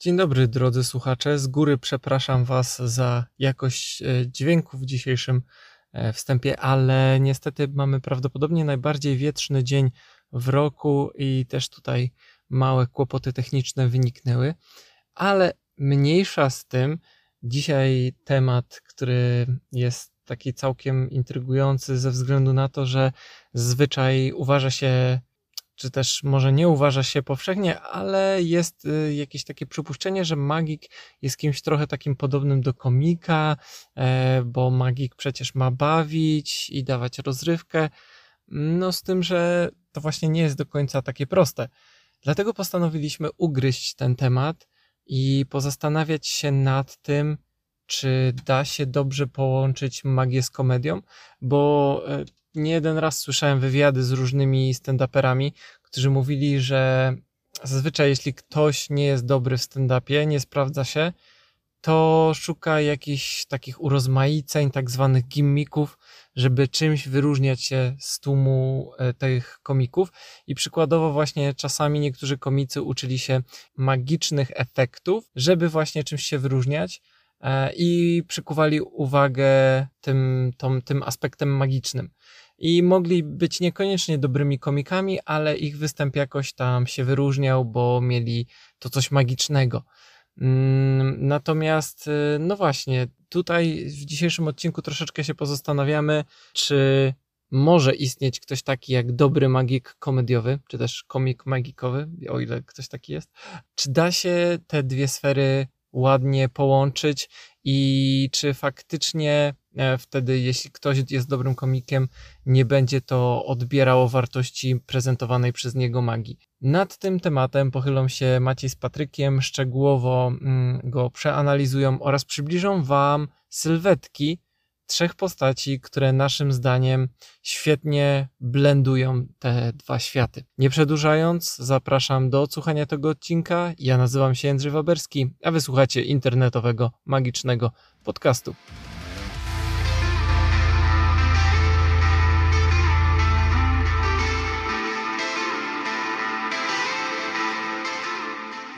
Dzień dobry, drodzy słuchacze. Z góry przepraszam Was za jakość e, dźwięku w dzisiejszym e, wstępie, ale niestety mamy prawdopodobnie najbardziej wietrzny dzień w roku i też tutaj małe kłopoty techniczne wyniknęły, ale mniejsza z tym. Dzisiaj temat, który jest taki całkiem intrygujący ze względu na to, że zazwyczaj uważa się czy też może nie uważa się powszechnie, ale jest y, jakieś takie przypuszczenie, że magik jest kimś trochę takim podobnym do komika, e, bo magik przecież ma bawić i dawać rozrywkę. No, z tym, że to właśnie nie jest do końca takie proste. Dlatego postanowiliśmy ugryźć ten temat i pozastanawiać się nad tym, czy da się dobrze połączyć magię z komedią, bo e, nie jeden raz słyszałem wywiady z różnymi stand-uperami, którzy mówili, że zazwyczaj jeśli ktoś nie jest dobry w stand-upie, nie sprawdza się, to szuka jakichś takich urozmaiceń, tak zwanych gimmików, żeby czymś wyróżniać się z tłumu e, tych komików. I przykładowo właśnie czasami niektórzy komicy uczyli się magicznych efektów, żeby właśnie czymś się wyróżniać e, i przykuwali uwagę tym, tym, tym aspektem magicznym i mogli być niekoniecznie dobrymi komikami, ale ich występ jakoś tam się wyróżniał, bo mieli to coś magicznego. Mm, natomiast, y, no właśnie, tutaj w dzisiejszym odcinku troszeczkę się pozastanawiamy, czy może istnieć ktoś taki jak dobry magik komediowy, czy też komik magikowy, o ile ktoś taki jest. Czy da się te dwie sfery ładnie połączyć i czy faktycznie wtedy, jeśli ktoś jest dobrym komikiem, nie będzie to odbierało wartości prezentowanej przez niego magii. Nad tym tematem pochylą się Maciej z Patrykiem, szczegółowo mm, go przeanalizują oraz przybliżą Wam sylwetki trzech postaci, które naszym zdaniem świetnie blendują te dwa światy. Nie przedłużając, zapraszam do odsłuchania tego odcinka. Ja nazywam się Jędrzej Waberski, a wysłuchacie internetowego, magicznego podcastu.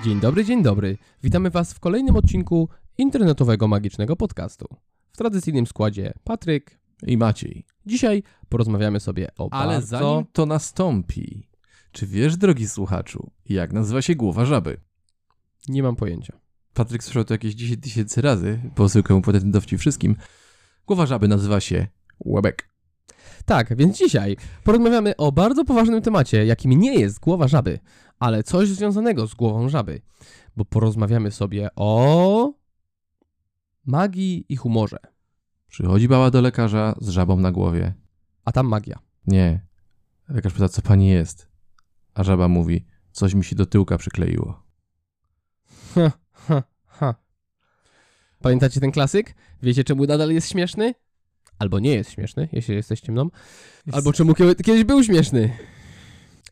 Dzień dobry, dzień dobry. Witamy Was w kolejnym odcinku internetowego magicznego podcastu. W tradycyjnym składzie Patryk i Maciej. Dzisiaj porozmawiamy sobie o Ale bardzo... zanim to nastąpi, czy wiesz, drogi słuchaczu, jak nazywa się głowa żaby? Nie mam pojęcia. Patryk słyszał to jakieś 10 tysięcy razy, bo zwykle mu potem dowcip wszystkim. Głowa żaby nazywa się łebek. Tak, więc dzisiaj porozmawiamy o bardzo poważnym temacie, jakim nie jest głowa żaby, ale coś związanego z głową żaby, bo porozmawiamy sobie o magii i humorze. Przychodzi baba do lekarza z żabą na głowie. A tam magia. Nie. Lekarz pyta, co pani jest? A żaba mówi, coś mi się do tyłka przykleiło. Ha, ha, ha. Pamiętacie ten klasyk? Wiecie, czemu nadal jest śmieszny? Albo nie jest śmieszny, jeśli jesteście mną. Albo czemu kiedyś był śmieszny.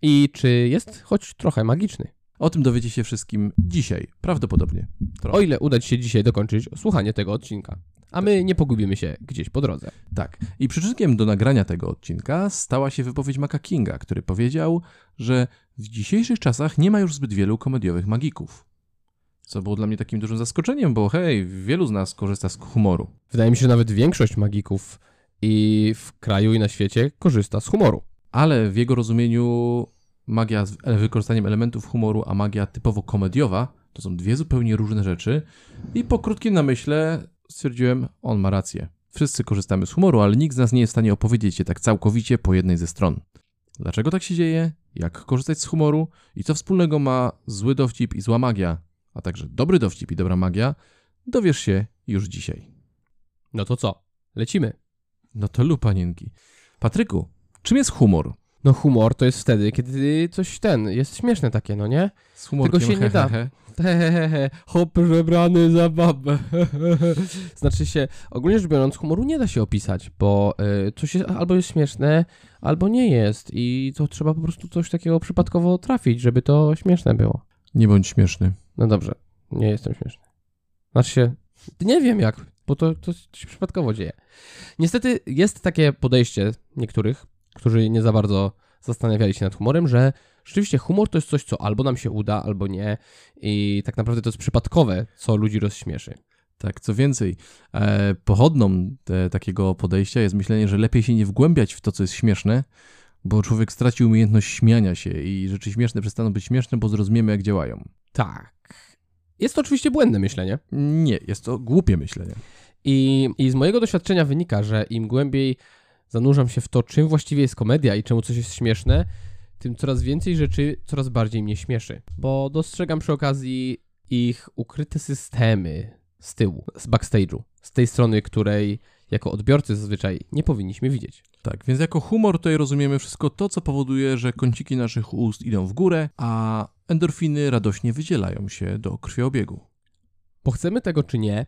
I czy jest choć trochę magiczny. O tym dowiecie się wszystkim dzisiaj, prawdopodobnie. Trochę. O ile uda Ci się dzisiaj dokończyć słuchanie tego odcinka. A my nie pogubimy się gdzieś po drodze. Tak. I przyczynkiem do nagrania tego odcinka stała się wypowiedź Maca Kinga, który powiedział, że w dzisiejszych czasach nie ma już zbyt wielu komediowych magików. Co było dla mnie takim dużym zaskoczeniem, bo hej, wielu z nas korzysta z humoru. Wydaje mi się, że nawet większość magików i w kraju i na świecie korzysta z humoru ale w jego rozumieniu magia z wykorzystaniem elementów humoru, a magia typowo komediowa to są dwie zupełnie różne rzeczy. I po krótkim namyśle stwierdziłem, on ma rację. Wszyscy korzystamy z humoru, ale nikt z nas nie jest w stanie opowiedzieć się tak całkowicie po jednej ze stron. Dlaczego tak się dzieje? Jak korzystać z humoru? I co wspólnego ma zły dowcip i zła magia? A także dobry dowcip i dobra magia? Dowiesz się już dzisiaj. No to co? Lecimy. No to lub panienki. Patryku, Czym jest humor? No humor to jest wtedy, kiedy coś ten, jest śmieszne takie, no nie? Z humorkiem, Tylko się nie da. Hehehe, hop, żebrany za babę. znaczy się, ogólnie rzecz biorąc, humoru nie da się opisać, bo y, coś jest, albo jest śmieszne, albo nie jest i to trzeba po prostu coś takiego przypadkowo trafić, żeby to śmieszne było. Nie bądź śmieszny. No dobrze, nie jestem śmieszny. Znaczy się, nie wiem jak, bo to, to się przypadkowo dzieje. Niestety jest takie podejście niektórych, którzy nie za bardzo zastanawiali się nad humorem, że Rzeczywiście humor to jest coś, co albo nam się uda, albo nie i tak naprawdę to jest przypadkowe, co ludzi rozśmieszy. Tak, co więcej, e, pochodną te, takiego podejścia jest myślenie, że lepiej się nie wgłębiać w to, co jest śmieszne, bo człowiek straci umiejętność śmiania się i rzeczy śmieszne przestaną być śmieszne, bo zrozumiemy, jak działają. Tak. Jest to oczywiście błędne myślenie. Nie, jest to głupie myślenie. I, I z mojego doświadczenia wynika, że im głębiej zanurzam się w to, czym właściwie jest komedia i czemu coś jest śmieszne, tym coraz więcej rzeczy coraz bardziej mnie śmieszy. Bo dostrzegam przy okazji ich ukryte systemy z tyłu, z backstage'u, z tej strony, której jako odbiorcy zazwyczaj nie powinniśmy widzieć. Tak, więc jako humor tutaj rozumiemy wszystko to, co powoduje, że kąciki naszych ust idą w górę, a endorfiny radośnie wydzielają się do krwiobiegu. Bo chcemy tego czy nie,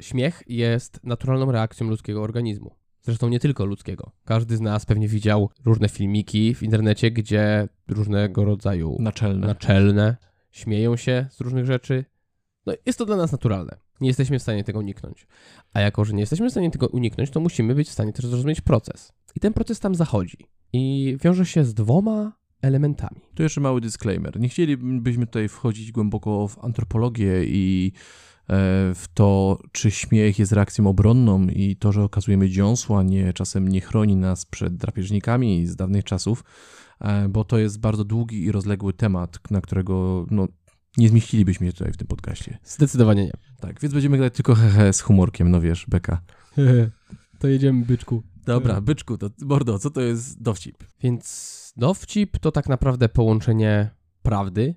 śmiech jest naturalną reakcją ludzkiego organizmu. Zresztą nie tylko ludzkiego. Każdy z nas pewnie widział różne filmiki w internecie, gdzie różnego rodzaju Naczelne. naczelne śmieją się z różnych rzeczy. No, jest to dla nas naturalne. Nie jesteśmy w stanie tego uniknąć. A jako, że nie jesteśmy w stanie tego uniknąć, to musimy być w stanie też zrozumieć proces. I ten proces tam zachodzi. I wiąże się z dwoma elementami. Tu jeszcze mały disclaimer. Nie chcielibyśmy tutaj wchodzić głęboko w antropologię i w to, czy śmiech jest reakcją obronną i to, że okazujemy dziąsła, nie, czasem nie chroni nas przed drapieżnikami z dawnych czasów, e, bo to jest bardzo długi i rozległy temat, na którego no, nie zmieścilibyśmy się tutaj w tym podcaście. Zdecydowanie nie. Tak, więc będziemy grać tylko hehe z humorkiem, no wiesz, beka. to jedziemy, byczku. Dobra, byczku, to Bordo, co to jest dowcip? Więc dowcip to tak naprawdę połączenie prawdy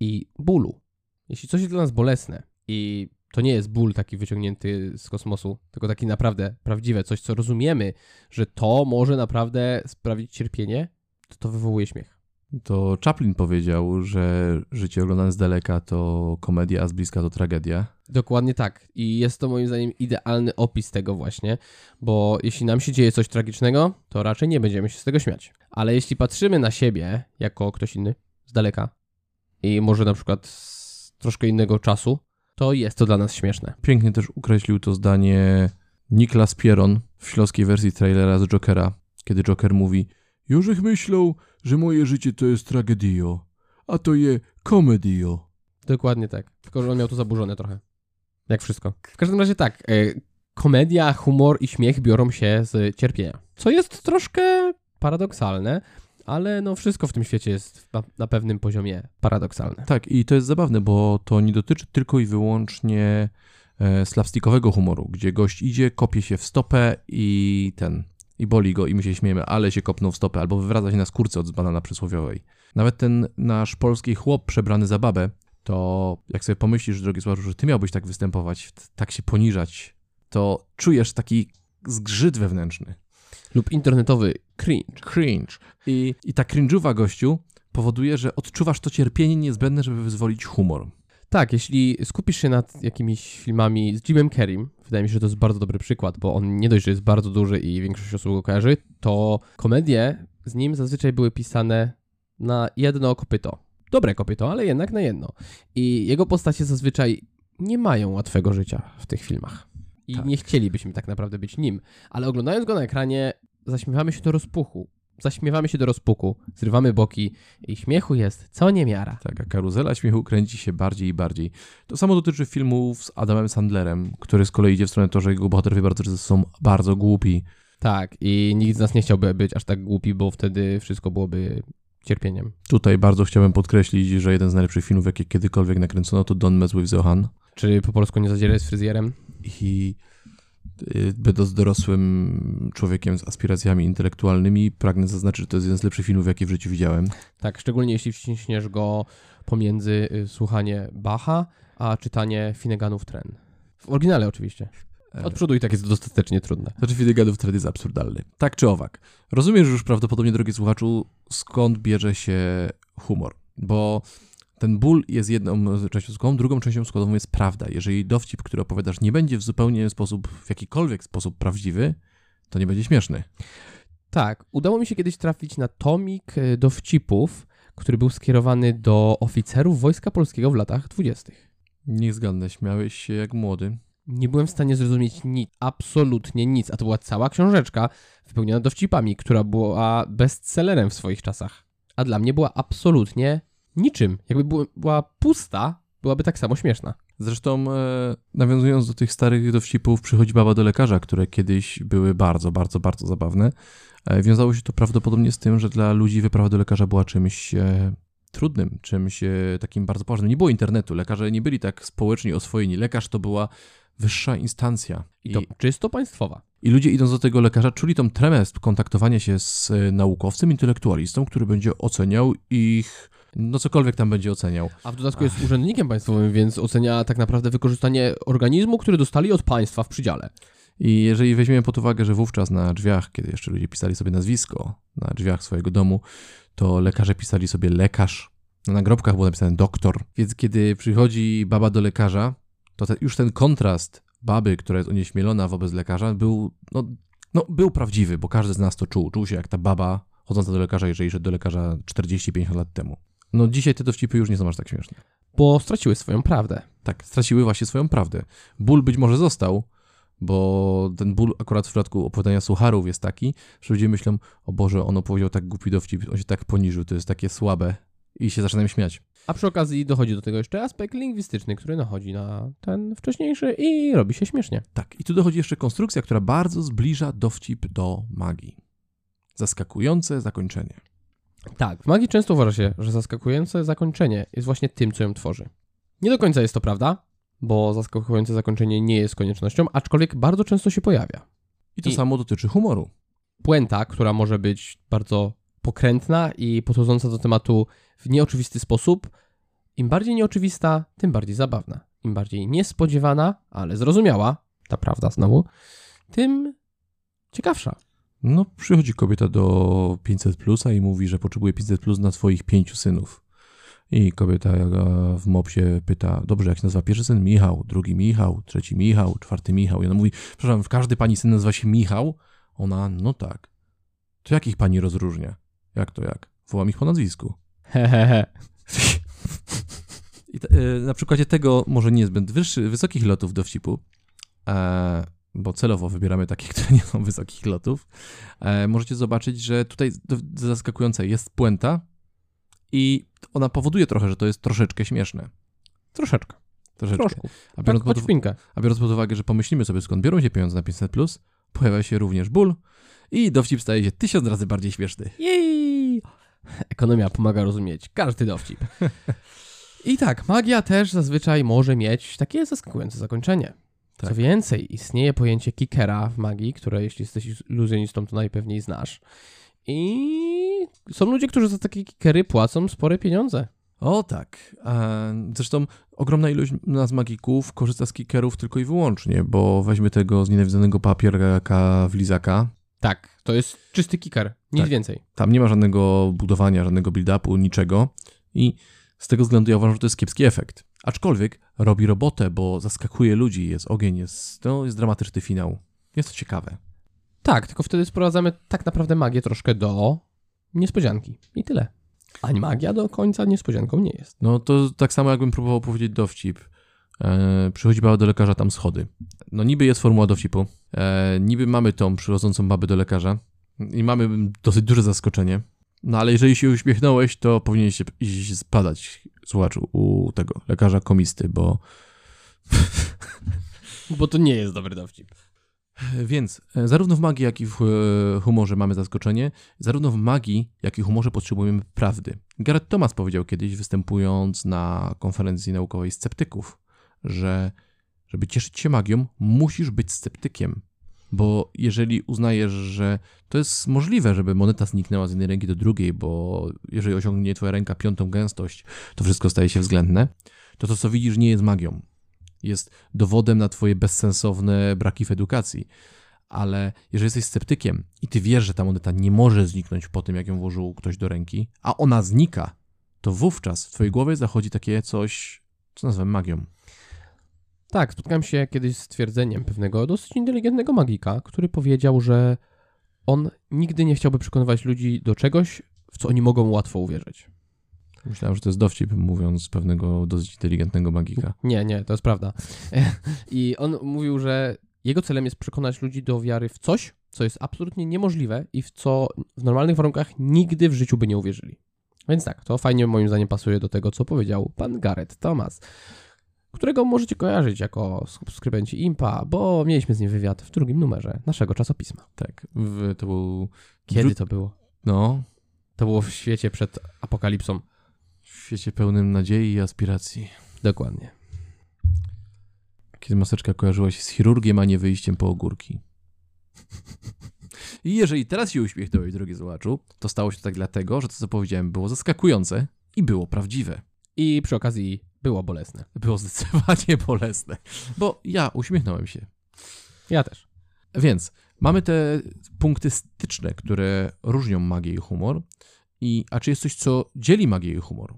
i bólu. Jeśli coś jest dla nas bolesne i to nie jest ból taki wyciągnięty z kosmosu, tylko taki naprawdę prawdziwe, coś co rozumiemy, że to może naprawdę sprawić cierpienie, to to wywołuje śmiech. To Chaplin powiedział, że życie oglądane z daleka to komedia, a z bliska to tragedia. Dokładnie tak. I jest to moim zdaniem idealny opis tego właśnie, bo jeśli nam się dzieje coś tragicznego, to raczej nie będziemy się z tego śmiać. Ale jeśli patrzymy na siebie jako ktoś inny z daleka i może na przykład z troszkę innego czasu, to jest to dla nas śmieszne. Pięknie też ukreślił to zdanie Niklas Pieron w śląskiej wersji trailera z Jokera, kiedy Joker mówi Już ich myślą, że moje życie to jest tragedio, a to je komedio. Dokładnie tak. Tylko, że on miał to zaburzone trochę. Jak wszystko. W każdym razie tak. E, komedia, humor i śmiech biorą się z cierpienia. Co jest troszkę paradoksalne, ale no wszystko w tym świecie jest na, pewnym poziomie paradoksalne. Tak, i to jest zabawne, bo to nie dotyczy tylko i wyłącznie e, slapstickowego humoru, gdzie gość idzie, kopie się w stopę i ten, i boli go i my się śmiejemy, ale się kopnął w stopę, albo wywraca się na skórce od banana przysłowiowej. Nawet ten nasz polski chłop przebrany za babę, to jak sobie pomyślisz, drogi Sławku, że ty miałbyś tak występować, tak się poniżać, to czujesz taki zgrzyt wewnętrzny. Lub internetowy cringe. Cringe. I, i ta cringe'uwa gościu powoduje, że odczuwasz to cierpienie niezbędne, żeby wyzwolić humor. Tak, jeśli skupisz się nad jakimiś filmami z Jimem Carreym, wydaje mi się, że to jest bardzo dobry przykład, bo on nie dość, że jest bardzo duży i większość osób go kojarzy, to komedie z nim zazwyczaj były pisane na jedno kopyto. Dobre kopyto, ale jednak na jedno. I jego postacie zazwyczaj nie mają łatwego życia w tych filmach. I Tak. nie chcielibyśmy tak naprawdę być nim. Ale oglądając go na ekranie, zaśmiewamy się do rozpuchu. Zaśmiewamy się do rozpuku, zrywamy boki i śmiechu jest co niemiara. Tak, a karuzela śmiechu kręci się bardziej i bardziej. To samo dotyczy filmów z Adamem Sandlerem, który z kolei idzie w stronę to, że jego bohaterowie bardzo często są bardzo głupi. Tak, i nikt z nas nie chciałby być aż tak głupi, bo wtedy wszystko byłoby cierpieniem. Tutaj bardzo chciałbym podkreślić, że jeden z najlepszych filmów, jakie kiedykolwiek nakręcono, to Don't Mess With Zohan. Czy po polsku nie zadzieraj z fryzjerem? I y, będąc dorosłym człowiekiem z aspiracjami intelektualnymi, pragnę zaznaczyć, że to jest jeden z lepszych filmów, jakie w życiu widziałem. Tak, szczególnie jeśli wciśniesz go pomiędzy y, słuchanie Bacha, a czytanie Finneganów Tren. W oryginale oczywiście. E, Od przodu i tak jest dostatecznie trudne. Znaczy Finneganów Thread jest absurdalny. Tak czy owak. Rozumiesz już prawdopodobnie, drogi słuchaczu, skąd bierze się humor. Bo ten ból jest jedną częścią składową, drugą częścią składową jest prawda. Jeżeli dowcip, który opowiadasz, nie będzie w zupełnie sposób, w jakikolwiek sposób prawdziwy, to nie będzie śmieszny. Tak, udało mi się kiedyś trafić na tomik y, dowcipów, który był skierowany do oficerów Wojska Polskiego w latach dwudziestych. Niech zgadnę, śmiałeś się jak młody. Nie byłem w stanie zrozumieć nic, absolutnie nic, a to była cała książeczka wypełniona dowcipami, która była bestsellerem w swoich czasach. a dla mnie była absolutnie niczym. Jakby była, pusta, byłaby tak samo śmieszna. Zresztą, e, nawiązując do tych starych dowcipów, przychodzi baba do lekarza, które kiedyś były bardzo, bardzo, bardzo zabawne. E, wiązało się to prawdopodobnie z tym, że dla ludzi wyprawa do lekarza była czymś e, trudnym, czymś e, takim bardzo poważnym. Nie było internetu, lekarze nie byli tak społecznie oswojeni. Lekarz to była wyższa instancja. I to czysto państwowa. I ludzie idąc do tego lekarza czuli tą tremę kontaktowania się z e, naukowcem, intelektualistą, który będzie oceniał ich, no cokolwiek tam będzie oceniał. A w dodatku jest urzędnikiem państwowym, więc ocenia tak naprawdę wykorzystanie organizmu, który dostali od państwa w przydziale. I jeżeli weźmiemy pod uwagę, że wówczas na drzwiach, kiedy jeszcze ludzie pisali sobie nazwisko na drzwiach swojego domu, to lekarze pisali sobie lekarz. Na nagrobkach było napisane doktor. Więc kiedy przychodzi baba do lekarza, to te, już ten kontrast baby, która jest onieśmielona wobec lekarza, był, no, no, był prawdziwy, bo każdy z nas to czuł. Czuł się jak ta baba chodząca do lekarza, jeżeli szedł do lekarza 40-50 lat temu. No dzisiaj te dowcipy już nie są aż tak śmieszne. Bo straciły swoją prawdę. Tak, straciły właśnie swoją prawdę. Ból być może został, bo ten ból akurat w przypadku opowiadania sucharów jest taki, że ludzie myślą, o Boże, on opowiedział tak głupi dowcip, on się tak poniżył, to jest takie słabe i się zaczynają śmiać. A przy okazji dochodzi do tego jeszcze aspekt lingwistyczny, który nachodzi na ten wcześniejszy i robi się śmiesznie. Tak, i tu dochodzi jeszcze konstrukcja, która bardzo zbliża dowcip do magii. Zaskakujące zakończenie. Tak, w magii często uważa się, że zaskakujące zakończenie jest właśnie tym, co ją tworzy. Nie do końca jest to prawda, bo zaskakujące zakończenie nie jest koniecznością, aczkolwiek bardzo często się pojawia. I to I- samo dotyczy humoru. Puenta, która może być bardzo pokrętna i podchodząca do tematu w nieoczywisty sposób, im bardziej nieoczywista, tym bardziej zabawna. Im bardziej niespodziewana, ale zrozumiała, ta prawda znowu, tym ciekawsza. No, przychodzi kobieta do 500 plusa i mówi, że potrzebuje 500 plus na swoich pięciu synów. I kobieta e, w mopsie pyta, dobrze, jak się nazywa pierwszy syn? Michał, drugi Michał, trzeci Michał, czwarty Michał. I ona mówi, przepraszam, każdy pani syn nazywa się Michał? Ona, no tak. To jakich pani rozróżnia? Jak to jak? Wołam ich po nazwisku. Hehehe. Na przykładzie tego może niezbyt wysokich lotów dowcipu, e, bo celowo wybieramy takie, które nie są wysokich lotów, e, możecie zobaczyć, że tutaj do, zaskakująca jest puenta i ona powoduje trochę, że to jest troszeczkę śmieszne. Troszeczkę. Troszeczkę. Troszkę. A Tak, biorąc, choć pod, a biorąc pod uwagę, że pomyślimy sobie, skąd biorą się pieniądze na 500+, pojawia się również ból i dowcip staje się tysiąc razy bardziej śmieszny. Jej! Ekonomia pomaga rozumieć każdy dowcip. I tak, magia też zazwyczaj może mieć takie zaskakujące zakończenie. Tak. Co więcej, istnieje pojęcie kickera w magii, które jeśli jesteś iluzjonistą, to najpewniej znasz. I są ludzie, którzy za takie kickery płacą spore pieniądze. O tak. E, Zresztą ogromna ilość nas magików korzysta z kickerów tylko i wyłącznie, bo weźmy tego znienawidzonego papierka w lizaka. Tak, to jest czysty kicker, nic Tak. więcej. Tam nie ma żadnego budowania, żadnego build-upu, niczego. I z tego względu ja uważam, że to jest kiepski efekt. Aczkolwiek robi robotę, bo zaskakuje ludzi, jest ogień, jest, no, jest dramatyczny finał. Jest to ciekawe. Tak, tylko wtedy sprowadzamy tak naprawdę magię troszkę do niespodzianki. I tyle. A magia do końca niespodzianką nie jest. No to tak samo jakbym próbował powiedzieć dowcip. E, przychodzi baba do lekarza, tam schody. No niby jest formuła dowcipu. E, niby mamy tą przychodzącą babę do lekarza i mamy dosyć duże zaskoczenie. No ale jeżeli się uśmiechnąłeś, to powinieneś się iść spadać, słuchaczu, u tego lekarza komisty, bo... Bo to nie jest dobry dowcip. Więc e, zarówno w magii, jak i w e, humorze mamy zaskoczenie. Zarówno w magii, jak i humorze potrzebujemy prawdy. Gareth Thomas powiedział kiedyś, występując na konferencji naukowej sceptyków, że żeby cieszyć się magią, musisz być sceptykiem. Bo jeżeli uznajesz, że to jest możliwe, żeby moneta zniknęła z jednej ręki do drugiej, bo jeżeli osiągnie twoja ręka piątą gęstość, to wszystko staje się względne, to to, co widzisz, nie jest magią. Jest dowodem na twoje bezsensowne braki w edukacji. Ale jeżeli jesteś sceptykiem i ty wiesz, że ta moneta nie może zniknąć po tym, jak ją włożył ktoś do ręki, a ona znika, to wówczas w twojej głowie zachodzi takie coś, co nazywam magią. Tak, spotkałem się kiedyś z twierdzeniem pewnego dosyć inteligentnego magika, który powiedział, że on nigdy nie chciałby przekonywać ludzi do czegoś, w co oni mogą łatwo uwierzyć. Myślałem, że to jest dowcip, mówiąc pewnego dosyć inteligentnego magika. Nie, nie, to jest prawda. I on mówił, że jego celem jest przekonać ludzi do wiary w coś, co jest absolutnie niemożliwe i w co w normalnych warunkach nigdy w życiu by nie uwierzyli. Więc tak, to fajnie moim zdaniem pasuje do tego, co powiedział pan Gareth Thomas, którego możecie kojarzyć jako subskrybenci Impa, bo mieliśmy z nim wywiad w drugim numerze naszego czasopisma. Tak, w, to był... Kiedy to było? No, To było w świecie przed apokalipsą. w świecie pełnym nadziei i aspiracji. Dokładnie. Kiedy maseczka kojarzyła się z chirurgiem, a nie wyjściem po ogórki. I jeżeli teraz się uśmiechnąłeś, drogi słuchaczu, to stało się tak dlatego, że to, co powiedziałem, było zaskakujące i było prawdziwe. I przy okazji było bolesne. Było zdecydowanie bolesne, bo ja uśmiechnąłem się. Ja też. Więc mamy te punkty styczne, które różnią magię i humor. I, a czy jest coś, co dzieli magię i humor?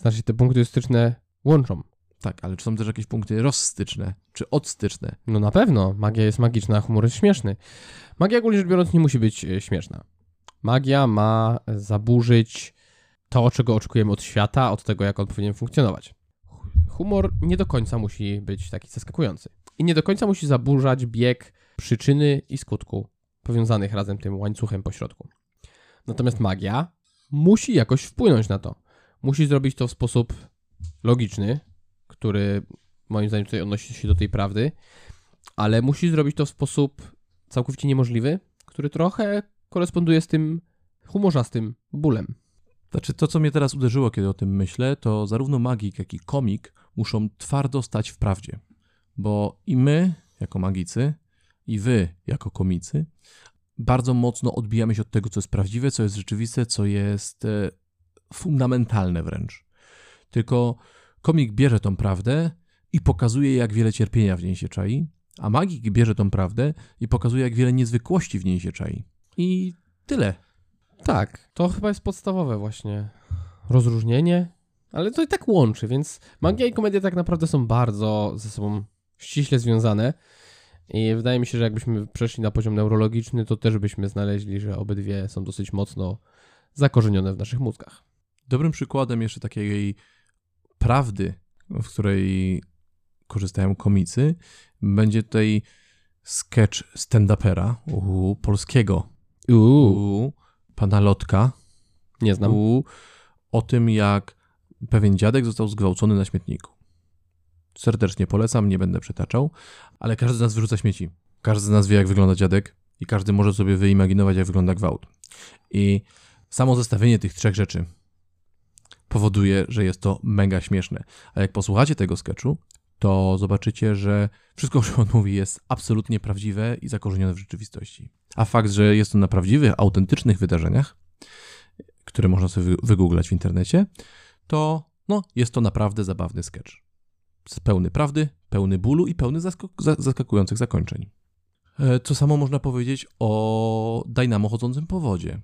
Znaczy te punkty styczne łączą. Tak, ale czy są też jakieś punkty rozstyczne, czy odstyczne? No na pewno, magia jest magiczna, a humor jest śmieszny. Magia ogólnie rzecz biorąc nie musi być e, śmieszna. Magia ma zaburzyć to, czego oczekujemy od świata, od tego, jak on powinien funkcjonować. Humor nie do końca musi być taki zaskakujący. I nie do końca musi zaburzać bieg przyczyny i skutku powiązanych razem tym łańcuchem pośrodku. Natomiast magia musi jakoś wpłynąć na to. Musi zrobić to w sposób logiczny, który moim zdaniem tutaj odnosi się do tej prawdy, ale musi zrobić to w sposób całkowicie niemożliwy, który trochę koresponduje z tym humorzastym bólem. Znaczy, to, co mnie teraz uderzyło, kiedy o tym myślę, to zarówno magik, jak i komik muszą twardo stać w prawdzie. Bo i my, jako magicy, i wy, jako komicy, bardzo mocno odbijamy się od tego, co jest prawdziwe, co jest rzeczywiste, co jest e, fundamentalne wręcz. Tylko komik bierze tą prawdę i pokazuje, jak wiele cierpienia w niej się czai, a magik bierze tą prawdę i pokazuje, jak wiele niezwykłości w niej się czai. I tyle. Tak, to chyba jest podstawowe właśnie. Rozróżnienie, ale to i tak łączy, więc magia i komedia tak naprawdę są bardzo ze sobą ściśle związane. I wydaje mi się, że jakbyśmy przeszli na poziom neurologiczny, to też byśmy znaleźli, że obydwie są dosyć mocno zakorzenione w naszych mózgach. Dobrym przykładem jeszcze takiej prawdy, w której korzystają komicy, będzie tutaj sketch stand-upera polskiego, Uuu, u pana Lotka, nie znam. u, o tym, jak pewien dziadek został zgwałcony na śmietniku. Serdecznie polecam, nie będę przytaczał, ale każdy z nas wyrzuca śmieci. Każdy z nas wie, jak wygląda dziadek i każdy może sobie wyimaginować, jak wygląda gwałt. I samo zestawienie tych trzech rzeczy powoduje, że jest to mega śmieszne. A jak posłuchacie tego sketchu, to zobaczycie, że wszystko, o czym on mówi, jest absolutnie prawdziwe i zakorzenione w rzeczywistości. A fakt, że jest to na prawdziwych, autentycznych wydarzeniach, które można sobie wy- wygooglać w internecie, to no, jest to naprawdę zabawny sketch. Pełny prawdy, pełny bólu i pełny zaskakujących zakończeń. E, To samo można powiedzieć o Dynamo chodzącym po wodzie.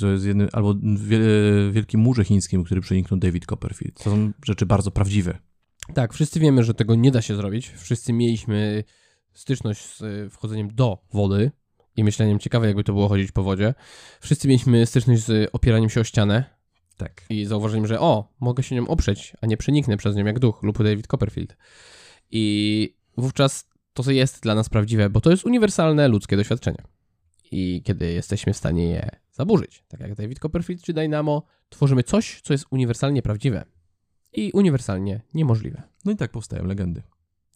To jest jednym, albo wie, wielkim murze chińskim, który przeniknął David Copperfield. To są rzeczy bardzo prawdziwe. Tak, wszyscy wiemy, że tego nie da się zrobić. Wszyscy mieliśmy styczność z y, wchodzeniem do wody i myśleniem, ciekawe jakby to było chodzić po wodzie. Wszyscy mieliśmy styczność z opieraniem się o ścianę Tak. i zauważeniem, że o, mogę się nią oprzeć, a nie przeniknę przez nią jak duch lub David Copperfield. I wówczas to jest dla nas prawdziwe, bo to jest uniwersalne ludzkie doświadczenie. I kiedy jesteśmy w stanie je zaburzyć, tak jak David Copperfield czy Dynamo, tworzymy coś, co jest uniwersalnie prawdziwe i uniwersalnie niemożliwe. No i tak powstają legendy.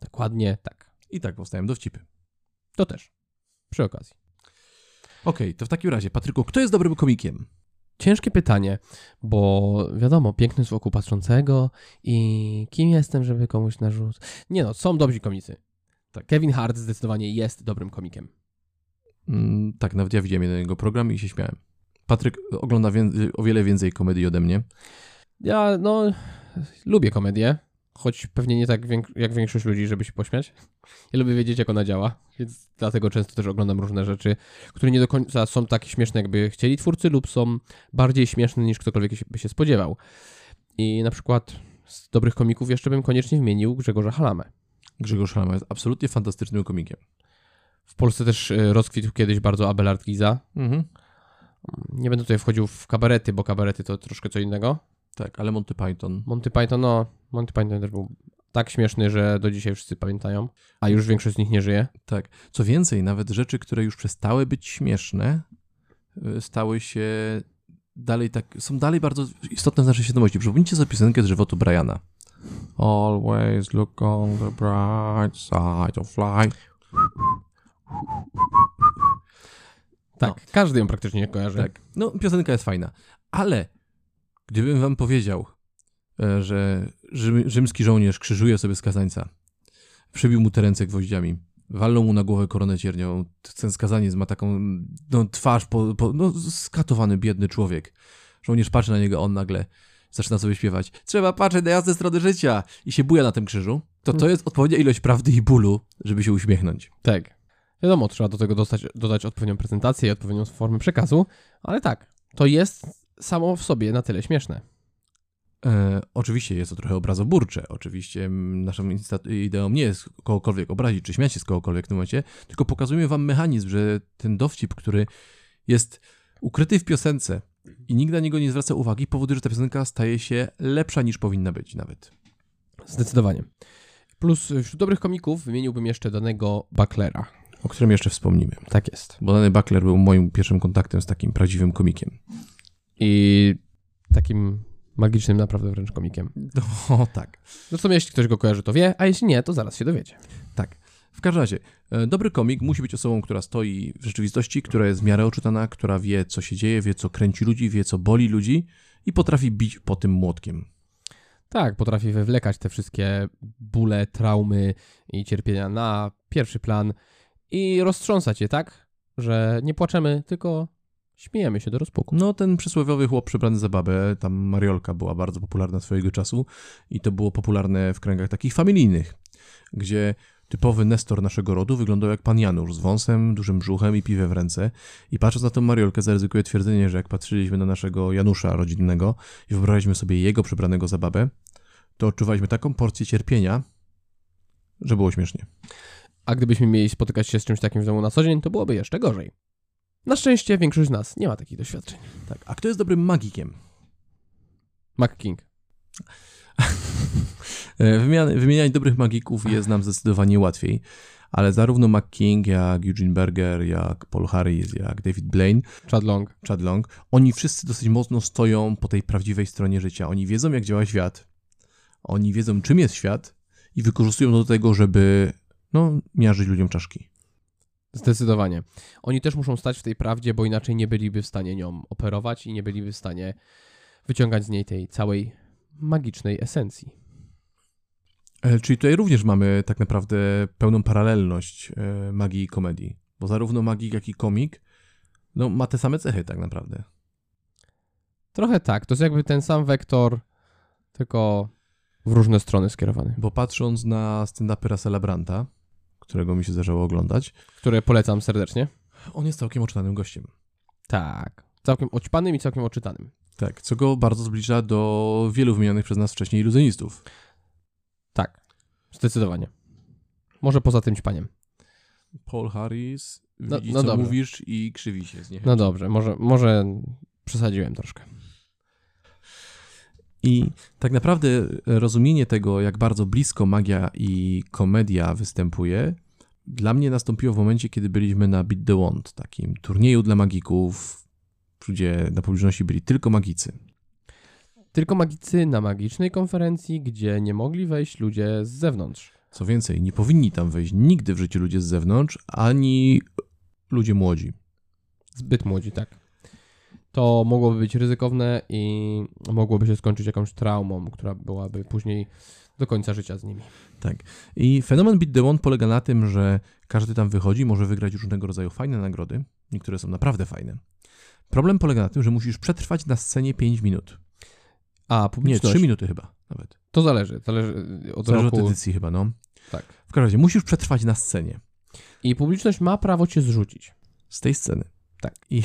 Dokładnie tak. I tak powstają dowcipy. To też. Przy okazji. Okej, to w takim razie, Patryku, kto jest dobrym komikiem? Ciężkie pytanie, bo wiadomo, piękny z oku patrzącego i kim jestem, żeby komuś narzucić. Nie no, są dobrzy komicy. Tak. Kevin Hart zdecydowanie jest dobrym komikiem. Mm, tak, nawet ja widziałem jeden jego program i się śmiałem. Patryk ogląda o wiele więcej komedii ode mnie. Ja, no, lubię komedię, choć pewnie nie tak wiek- jak większość ludzi, żeby się pośmiać. Ja lubię wiedzieć, jak ona działa, więc dlatego często też oglądam różne rzeczy, które nie do końca są tak śmieszne, jakby chcieli twórcy, lub są bardziej śmieszne, niż ktokolwiek się- by się spodziewał. I na przykład z dobrych komików jeszcze bym koniecznie wymienił Grzegorza Halamę. Grzegorz Halama jest absolutnie fantastycznym komikiem. W Polsce też y, rozkwitł kiedyś bardzo Abelard Giza. Mhm. Nie będę tutaj wchodził w kabarety, bo kabarety to troszkę co innego. Tak, ale Monty Python. Monty Python, no, Monty Python też był tak śmieszny, że do dzisiaj wszyscy pamiętają, a już większość z nich nie żyje. Tak. Co więcej, nawet rzeczy, które już przestały być śmieszne, y, stały się dalej tak, są dalej bardzo istotne w naszej świadomości. Przypomnijcie sobie piosenkę z żywotu Briana. Always look on the bright side of life. Tak, każdy ją praktycznie kojarzy. Tak. No, piosenka jest fajna. Ale gdybym wam powiedział, e, że rzym, rzymski żołnierz krzyżuje sobie skazańca, przybił mu te ręce gwoździami, walnął mu na głowę koronę ciernią, ten skazaniec ma taką no, twarz, po, po, no, skatowany, biedny człowiek. Żołnierz patrzy na niego, on nagle zaczyna sobie śpiewać trzeba patrzeć na jasne strony życia i się buja na tym krzyżu, to to jest odpowiednia ilość prawdy i bólu, żeby się uśmiechnąć. Tak. Wiadomo, trzeba do tego dostać, dodać odpowiednią prezentację i odpowiednią formę przekazu, ale tak, to jest samo w sobie na tyle śmieszne. E, oczywiście jest to trochę obrazoburcze. Oczywiście naszą ideą nie jest kogokolwiek obrazić czy śmiać się z kogokolwiek w tym momencie, tylko pokazujemy wam mechanizm, że ten dowcip, który jest ukryty w piosence i nikt na niego nie zwraca uwagi, powoduje, że ta piosenka staje się lepsza niż powinna być nawet. Zdecydowanie. Plus wśród dobrych komików wymieniłbym jeszcze danego Bucklera. O którym jeszcze wspomnimy. Tak jest. Bo dany Buckler był moim pierwszym kontaktem z takim prawdziwym komikiem. I takim magicznym naprawdę wręcz komikiem. O tak. Zresztą jeśli ktoś go kojarzy, to wie, a jeśli nie, to zaraz się dowiecie. Tak. W każdym razie, e, dobry komik musi być osobą, która stoi w rzeczywistości, która jest w miarę oczytana, która wie, co się dzieje, wie, co kręci ludzi, wie, co boli ludzi i potrafi bić po tym młotkiem. Tak, potrafi wywlekać te wszystkie bóle, traumy i cierpienia na pierwszy plan i roztrząsać je tak, że nie płaczemy, tylko śmiejemy się do rozpuku. No, ten przysłowiowy chłop przebrany za babę, tam Mariolka była bardzo popularna swojego czasu i to było popularne w kręgach takich familijnych, gdzie typowy nestor naszego rodu wyglądał jak pan Janusz, z wąsem, dużym brzuchem i piwem w ręce. I patrząc na tą Mariolkę, zaryzykuję twierdzenie, że jak patrzyliśmy na naszego Janusza rodzinnego i wyobraźmy sobie jego przebranego za babę, to odczuwaliśmy taką porcję cierpienia, że było śmiesznie. A gdybyśmy mieli spotykać się z czymś takim w domu na co dzień, to byłoby jeszcze gorzej. Na szczęście większość z nas nie ma takich doświadczeń. Tak. A kto jest dobrym magikiem? Mac King. Wymieniać dobrych magików jest nam zdecydowanie łatwiej, ale zarówno McKing, jak Eugene Berger, jak Paul Harris, jak David Blaine, Chad Long. Chad Long, oni wszyscy dosyć mocno stoją po tej prawdziwej stronie życia. Oni wiedzą, jak działa świat, oni wiedzą, czym jest świat i wykorzystują to do tego, żeby no, miażdżyć ludziom czaszki. Zdecydowanie. Oni też muszą stać w tej prawdzie, bo inaczej nie byliby w stanie nią operować i nie byliby w stanie wyciągać z niej tej całej magicznej esencji. E, Czyli tutaj również mamy tak naprawdę pełną paralelność e, magii i komedii, bo zarówno magik, jak i komik no, ma te same cechy tak naprawdę. Trochę tak, to jest jakby ten sam wektor, tylko w różne strony skierowany, Bo patrząc na stand-upy Russella Branta, którego mi się zdarzało oglądać, które polecam serdecznie. on jest całkiem oczytanym gościem. Tak. Całkiem oćpanym i całkiem oczytanym. Tak, co go bardzo zbliża do wielu wymienionych przez nas wcześniej iluzjonistów. Tak. Zdecydowanie. Może poza tym ćpaniem. Paul Harris No- widzi, no co dobra. mówisz i krzywi się z niechęcią. No dobrze, może, może przesadziłem troszkę. I tak naprawdę rozumienie tego, jak bardzo blisko magia i komedia występuje, dla mnie nastąpiło w momencie, kiedy byliśmy na Beat the Wand, takim turnieju dla magików, gdzie na publiczności byli tylko magicy. Tylko magicy na magicznej konferencji, gdzie nie mogli wejść ludzie z zewnątrz. Co więcej, nie powinni tam wejść nigdy w życiu ludzie z zewnątrz, ani ludzie młodzi. Zbyt młodzi, tak. To mogłoby być ryzykowne i mogłoby się skończyć jakąś traumą, która byłaby później do końca życia z nimi. I fenomen Beat the Wand polega na tym, że każdy tam wychodzi, może wygrać różnego rodzaju fajne nagrody. Niektóre są naprawdę fajne. Problem polega na tym, że musisz przetrwać na scenie 5 minut. A Nie, publiczność, 3 minuty chyba nawet. to zależy, zależy od Zależy od roku. edycji chyba, no. Tak. W każdym razie musisz przetrwać na scenie. I publiczność ma prawo cię zrzucić. Z tej sceny. Tak. I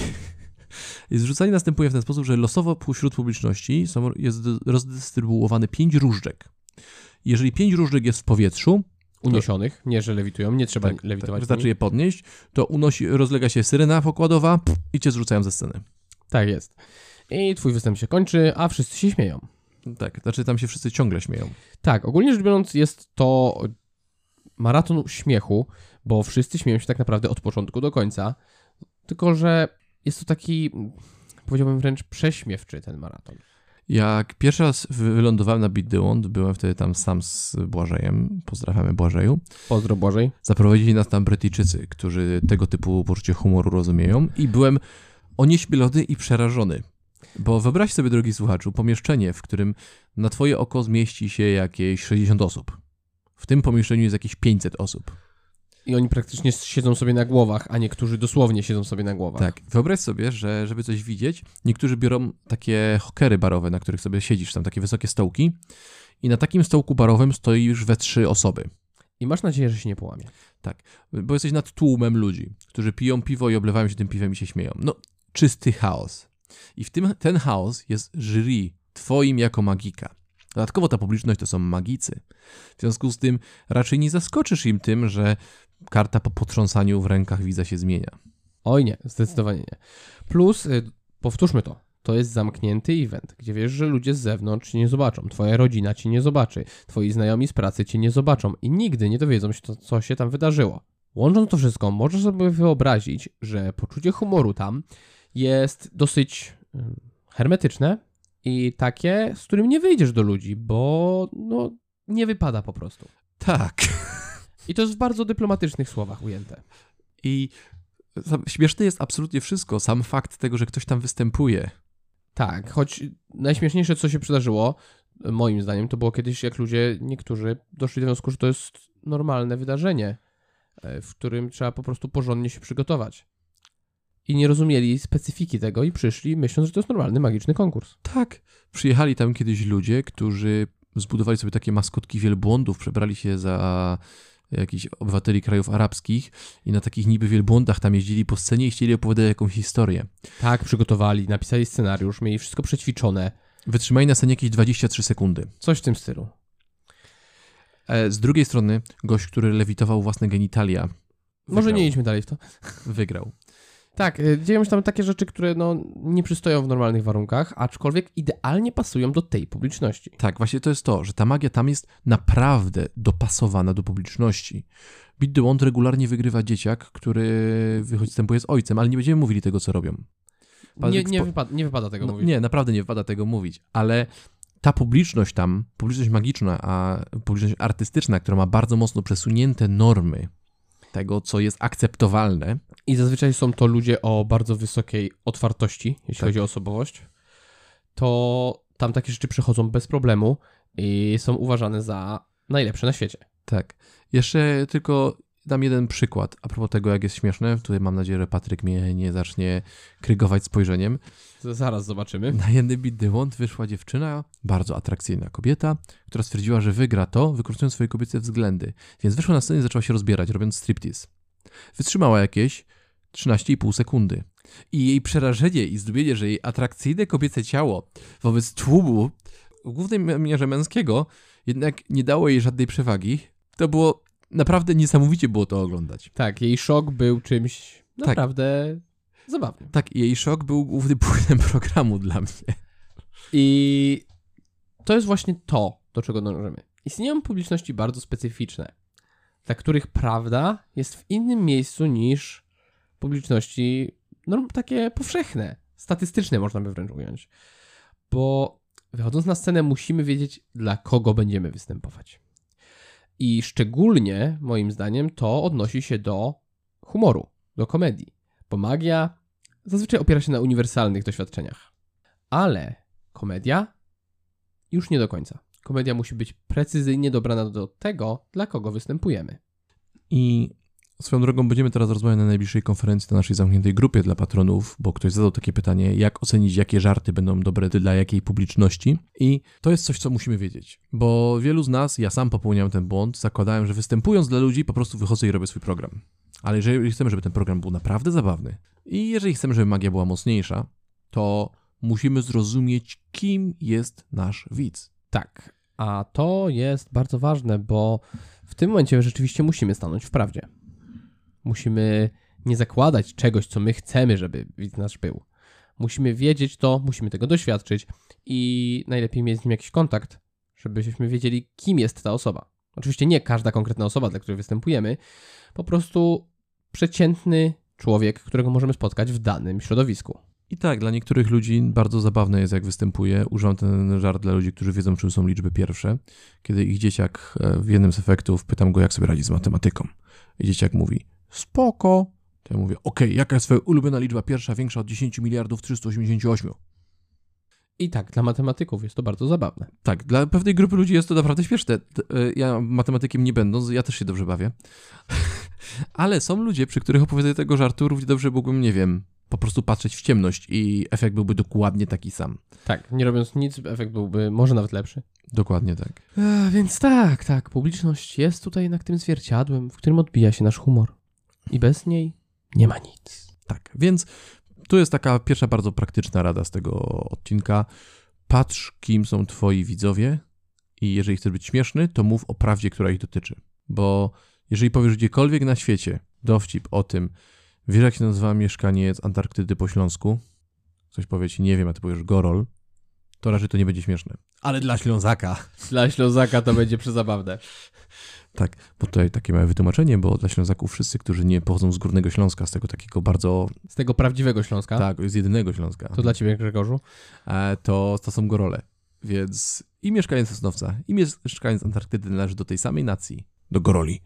zrzucanie następuje w ten sposób, że losowo wśród publiczności są, jest rozdystrybuowane 5 różdżek. Jeżeli 5 różdżek jest w powietrzu, Uniesionych, nie że lewitują, nie trzeba tak, lewitować. tak, wystarczy je podnieść, to unosi, rozlega się syrena pokładowa i cię zrzucają ze sceny. Tak jest. I twój występ się kończy, a wszyscy się śmieją. Tak, znaczy tam się wszyscy ciągle śmieją. Tak, ogólnie rzecz biorąc jest to maraton śmiechu, bo wszyscy śmieją się tak naprawdę od początku do końca, tylko że jest to taki powiedziałbym wręcz prześmiewczy ten maraton. Jak pierwszy raz wy- wylądowałem na Beat the Wand, byłem wtedy tam sam z Błażejem, pozdrawiamy Błażeju, Pozdro Błażej. zaprowadzili nas tam Brytyjczycy, którzy tego typu poczucie humoru rozumieją i byłem onieśmielony i przerażony. Bo wyobraź sobie, drogi słuchaczu, pomieszczenie, w którym na twoje oko zmieści się jakieś 60 osób. W tym pomieszczeniu jest jakieś 500 osób. I oni praktycznie siedzą sobie na głowach, a niektórzy dosłownie siedzą sobie na głowach. Tak, wyobraź sobie, że żeby coś widzieć, niektórzy biorą takie hokery barowe, na których sobie siedzisz, tam takie wysokie stołki i na takim stołku barowym stoi już we trzy osoby. I masz nadzieję, że się nie połamie. Bo jesteś nad tłumem ludzi, którzy piją piwo i oblewają się tym piwem i się śmieją. No, czysty chaos. I w tym ten chaos jest jury, twoim jako magika. Dodatkowo ta publiczność to są magicy. W związku z tym raczej nie zaskoczysz im tym, że karta po potrząsaniu w rękach widza się zmienia. Oj nie, zdecydowanie nie. Plus, y, powtórzmy to, to jest zamknięty event, gdzie wiesz, że ludzie z zewnątrz cię nie zobaczą, twoja rodzina cię nie zobaczy, twoi znajomi z pracy cię nie zobaczą i nigdy nie dowiedzą się, to, co się tam wydarzyło. Łącząc to wszystko, możesz sobie wyobrazić, że poczucie humoru tam jest dosyć y, hermetyczne i takie, z którym nie wyjdziesz do ludzi, bo no, nie wypada po prostu. Tak. I to jest w bardzo dyplomatycznych słowach ujęte. I śmieszne jest absolutnie wszystko. Sam fakt tego, że ktoś tam występuje. Tak, choć najśmieszniejsze, co się przydarzyło, moim zdaniem, to było kiedyś, jak ludzie, niektórzy doszli do wniosku, że to jest normalne wydarzenie, e, w którym trzeba po prostu porządnie się przygotować. I nie rozumieli specyfiki tego i przyszli, myśląc, że to jest normalny, magiczny konkurs. Tak. Przyjechali tam kiedyś ludzie, którzy zbudowali sobie takie maskotki wielbłądów, przebrali się za jakichś obywateli krajów arabskich i na takich niby wielbłądach tam jeździli po scenie i chcieli opowiadać jakąś historię. Tak, przygotowali, napisali scenariusz, mieli wszystko przećwiczone. Wytrzymali na scenie jakieś 23 sekundy. Coś w tym stylu. E, Z drugiej strony gość, który lewitował własne genitalia, Może wygrał. nie idźmy dalej w to. Wygrał. Tak, y, dzieją się tam takie rzeczy, które no, nie przystoją w normalnych warunkach, aczkolwiek idealnie pasują do tej publiczności. Tak, właśnie to jest to, że ta magia tam jest naprawdę dopasowana do publiczności. Beat the Wand regularnie wygrywa dzieciak, który występuje z ojcem, ale nie będziemy mówili tego, co robią. Nie, nie, wypada, nie wypada tego No, mówić. nie, naprawdę nie wypada tego mówić, ale ta publiczność tam, publiczność magiczna, a publiczność artystyczna, która ma bardzo mocno przesunięte normy tego, co jest akceptowalne, I zazwyczaj są to ludzie o bardzo wysokiej otwartości, jeśli Tak. chodzi o osobowość, to tam takie rzeczy przechodzą bez problemu i są uważane za najlepsze na świecie. Tak. Jeszcze tylko dam jeden przykład a propos tego, jak jest śmieszne. Tutaj mam nadzieję, że Patryk mnie nie zacznie krygować spojrzeniem. Zaraz zobaczymy. Na jedny Beat the Wand wyszła dziewczyna, bardzo atrakcyjna kobieta, która stwierdziła, że wygra to, wykorzystując swoje kobiece względy. Więc wyszła na scenę i zaczęła się rozbierać, robiąc striptease. Wytrzymała jakieś 13,5 sekundy. I jej przerażenie i zdumienie, że jej atrakcyjne kobiece ciało wobec tłumu, w głównej mierze męskiego, jednak nie dało jej żadnej przewagi, to było naprawdę niesamowicie było to oglądać. Tak, jej szok był czymś Tak. naprawdę zabawnym. Tak, jej szok był głównym płynem programu dla mnie. I to jest właśnie to, do czego dążymy. Istnieją publiczności bardzo specyficzne, dla których prawda jest w innym miejscu niż publiczności no, takie powszechne, statystyczne można by wręcz ująć. Bo wychodząc na scenę musimy wiedzieć, dla kogo będziemy występować. I szczególnie, moim zdaniem, to odnosi się do humoru, do komedii. Bo magia zazwyczaj opiera się na uniwersalnych doświadczeniach. Ale komedia już nie do końca. Komedia musi być precyzyjnie dobrana do tego, dla kogo występujemy. I swoją drogą będziemy teraz rozmawiać na najbliższej konferencji na naszej zamkniętej grupie dla patronów, bo ktoś zadał takie pytanie, jak ocenić, jakie żarty będą dobre dla jakiej publiczności. I to jest coś, co musimy wiedzieć, bo wielu z nas, ja sam popełniałem ten błąd, zakładałem, że występując dla ludzi, po prostu wychodzę i robię swój program. Ale jeżeli chcemy, żeby ten program był naprawdę zabawny i jeżeli chcemy, żeby magia była mocniejsza, to musimy zrozumieć, kim jest nasz widz. Tak, a to jest bardzo ważne, bo w tym momencie rzeczywiście musimy stanąć w prawdzie. Musimy nie zakładać czegoś, co my chcemy, żeby widz nasz był. Musimy wiedzieć to, musimy tego doświadczyć i najlepiej mieć z nim jakiś kontakt, żebyśmy wiedzieli, kim jest ta osoba. Oczywiście nie każda konkretna osoba, dla której występujemy, po prostu przeciętny człowiek, którego możemy spotkać w danym środowisku. I tak, dla niektórych ludzi bardzo zabawne jest, jak występuje. Używam ten żart dla ludzi, którzy wiedzą, czym są liczby pierwsze. Kiedy ich dzieciak e, w jednym z efektów pytam go, jak sobie radzi z matematyką. I dzieciak mówi, spoko. To ja mówię, okej, jaka jest twoja ulubiona liczba pierwsza większa od 10 miliardów 388? I tak, dla matematyków jest to bardzo zabawne. Tak, dla pewnej grupy ludzi jest to naprawdę śmieszne. E, Ja matematykiem nie będąc, ja też się dobrze bawię. Ale są ludzie, przy których opowiadanie tego żartu równie dobrze mógłbym, nie wiem, po prostu patrzeć w ciemność i efekt byłby dokładnie taki sam. Tak, nie robiąc nic, efekt byłby może nawet lepszy. Dokładnie tak. E, więc tak, tak, publiczność jest tutaj jednak tym zwierciadłem, w którym odbija się nasz humor. I bez niej nie ma nic. Tak, więc tu jest taka pierwsza bardzo praktyczna rada z tego odcinka. Patrz, kim są twoi widzowie i jeżeli chcesz być śmieszny, to mów o prawdzie, która ich dotyczy. Bo jeżeli powiesz gdziekolwiek na świecie dowcip o tym, wiesz jak się nazywa mieszkaniec Antarktydy po Śląsku, ktoś powie ci, nie wiem, a ty powiesz Gorol, to raczej to nie będzie śmieszne. Ale dla Ślązaka. Dla Ślązaka to będzie przezabawne. Tak, bo tutaj takie małe wytłumaczenie, bo dla Ślązaków wszyscy, którzy nie pochodzą z Górnego Śląska, z tego takiego bardzo, Z tego prawdziwego Śląska. tak, z jedynego Śląska. To dla ciebie, Grzegorzu. e, to, to są gorole. Więc i mieszkaniec Sosnowca, i mieszkaniec Antarktydy należy do tej samej nacji, do goroli.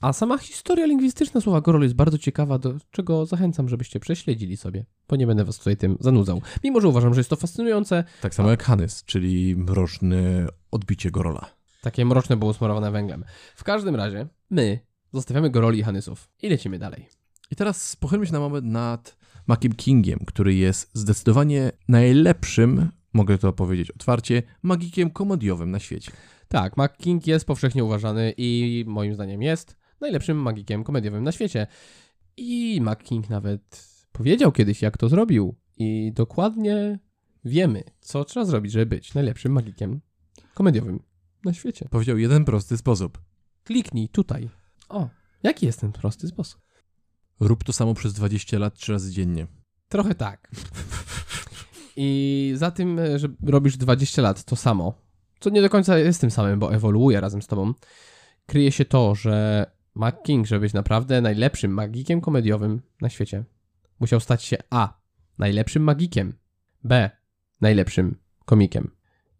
A sama historia lingwistyczna słowa gorol jest bardzo ciekawa, do czego zachęcam, żebyście prześledzili sobie, bo nie będę was tutaj tym zanudzał. Mimo, że uważam, że jest to fascynujące, Tak samo jak Hanys, czyli mroczne odbicie gorola. Takie mroczne, bo usmarowane węglem. W każdym razie, my zostawiamy goroli i hanysów i lecimy dalej. I teraz pochylmy się na moment nad Maciem Kingiem, który jest zdecydowanie najlepszym, mogę to powiedzieć otwarcie, magikiem komediowym na świecie. Tak, Mac King jest powszechnie uważany i moim zdaniem jest najlepszym magikiem komediowym na świecie. I Mac King nawet powiedział kiedyś, jak to zrobił. I dokładnie wiemy, co trzeba zrobić, żeby być najlepszym magikiem komediowym na świecie. Powiedział jeden prosty sposób. Kliknij tutaj. O, jaki jest ten prosty sposób? Rób to samo przez 20 lat, trzy razy dziennie. Trochę tak. I za tym, że robisz 20 lat to samo, co nie do końca jest tym samym, bo ewoluuje razem z tobą, kryje się to, że Mac King, żeby być naprawdę najlepszym magikiem komediowym na świecie, musiał stać się A. Najlepszym magikiem, B. Najlepszym komikiem.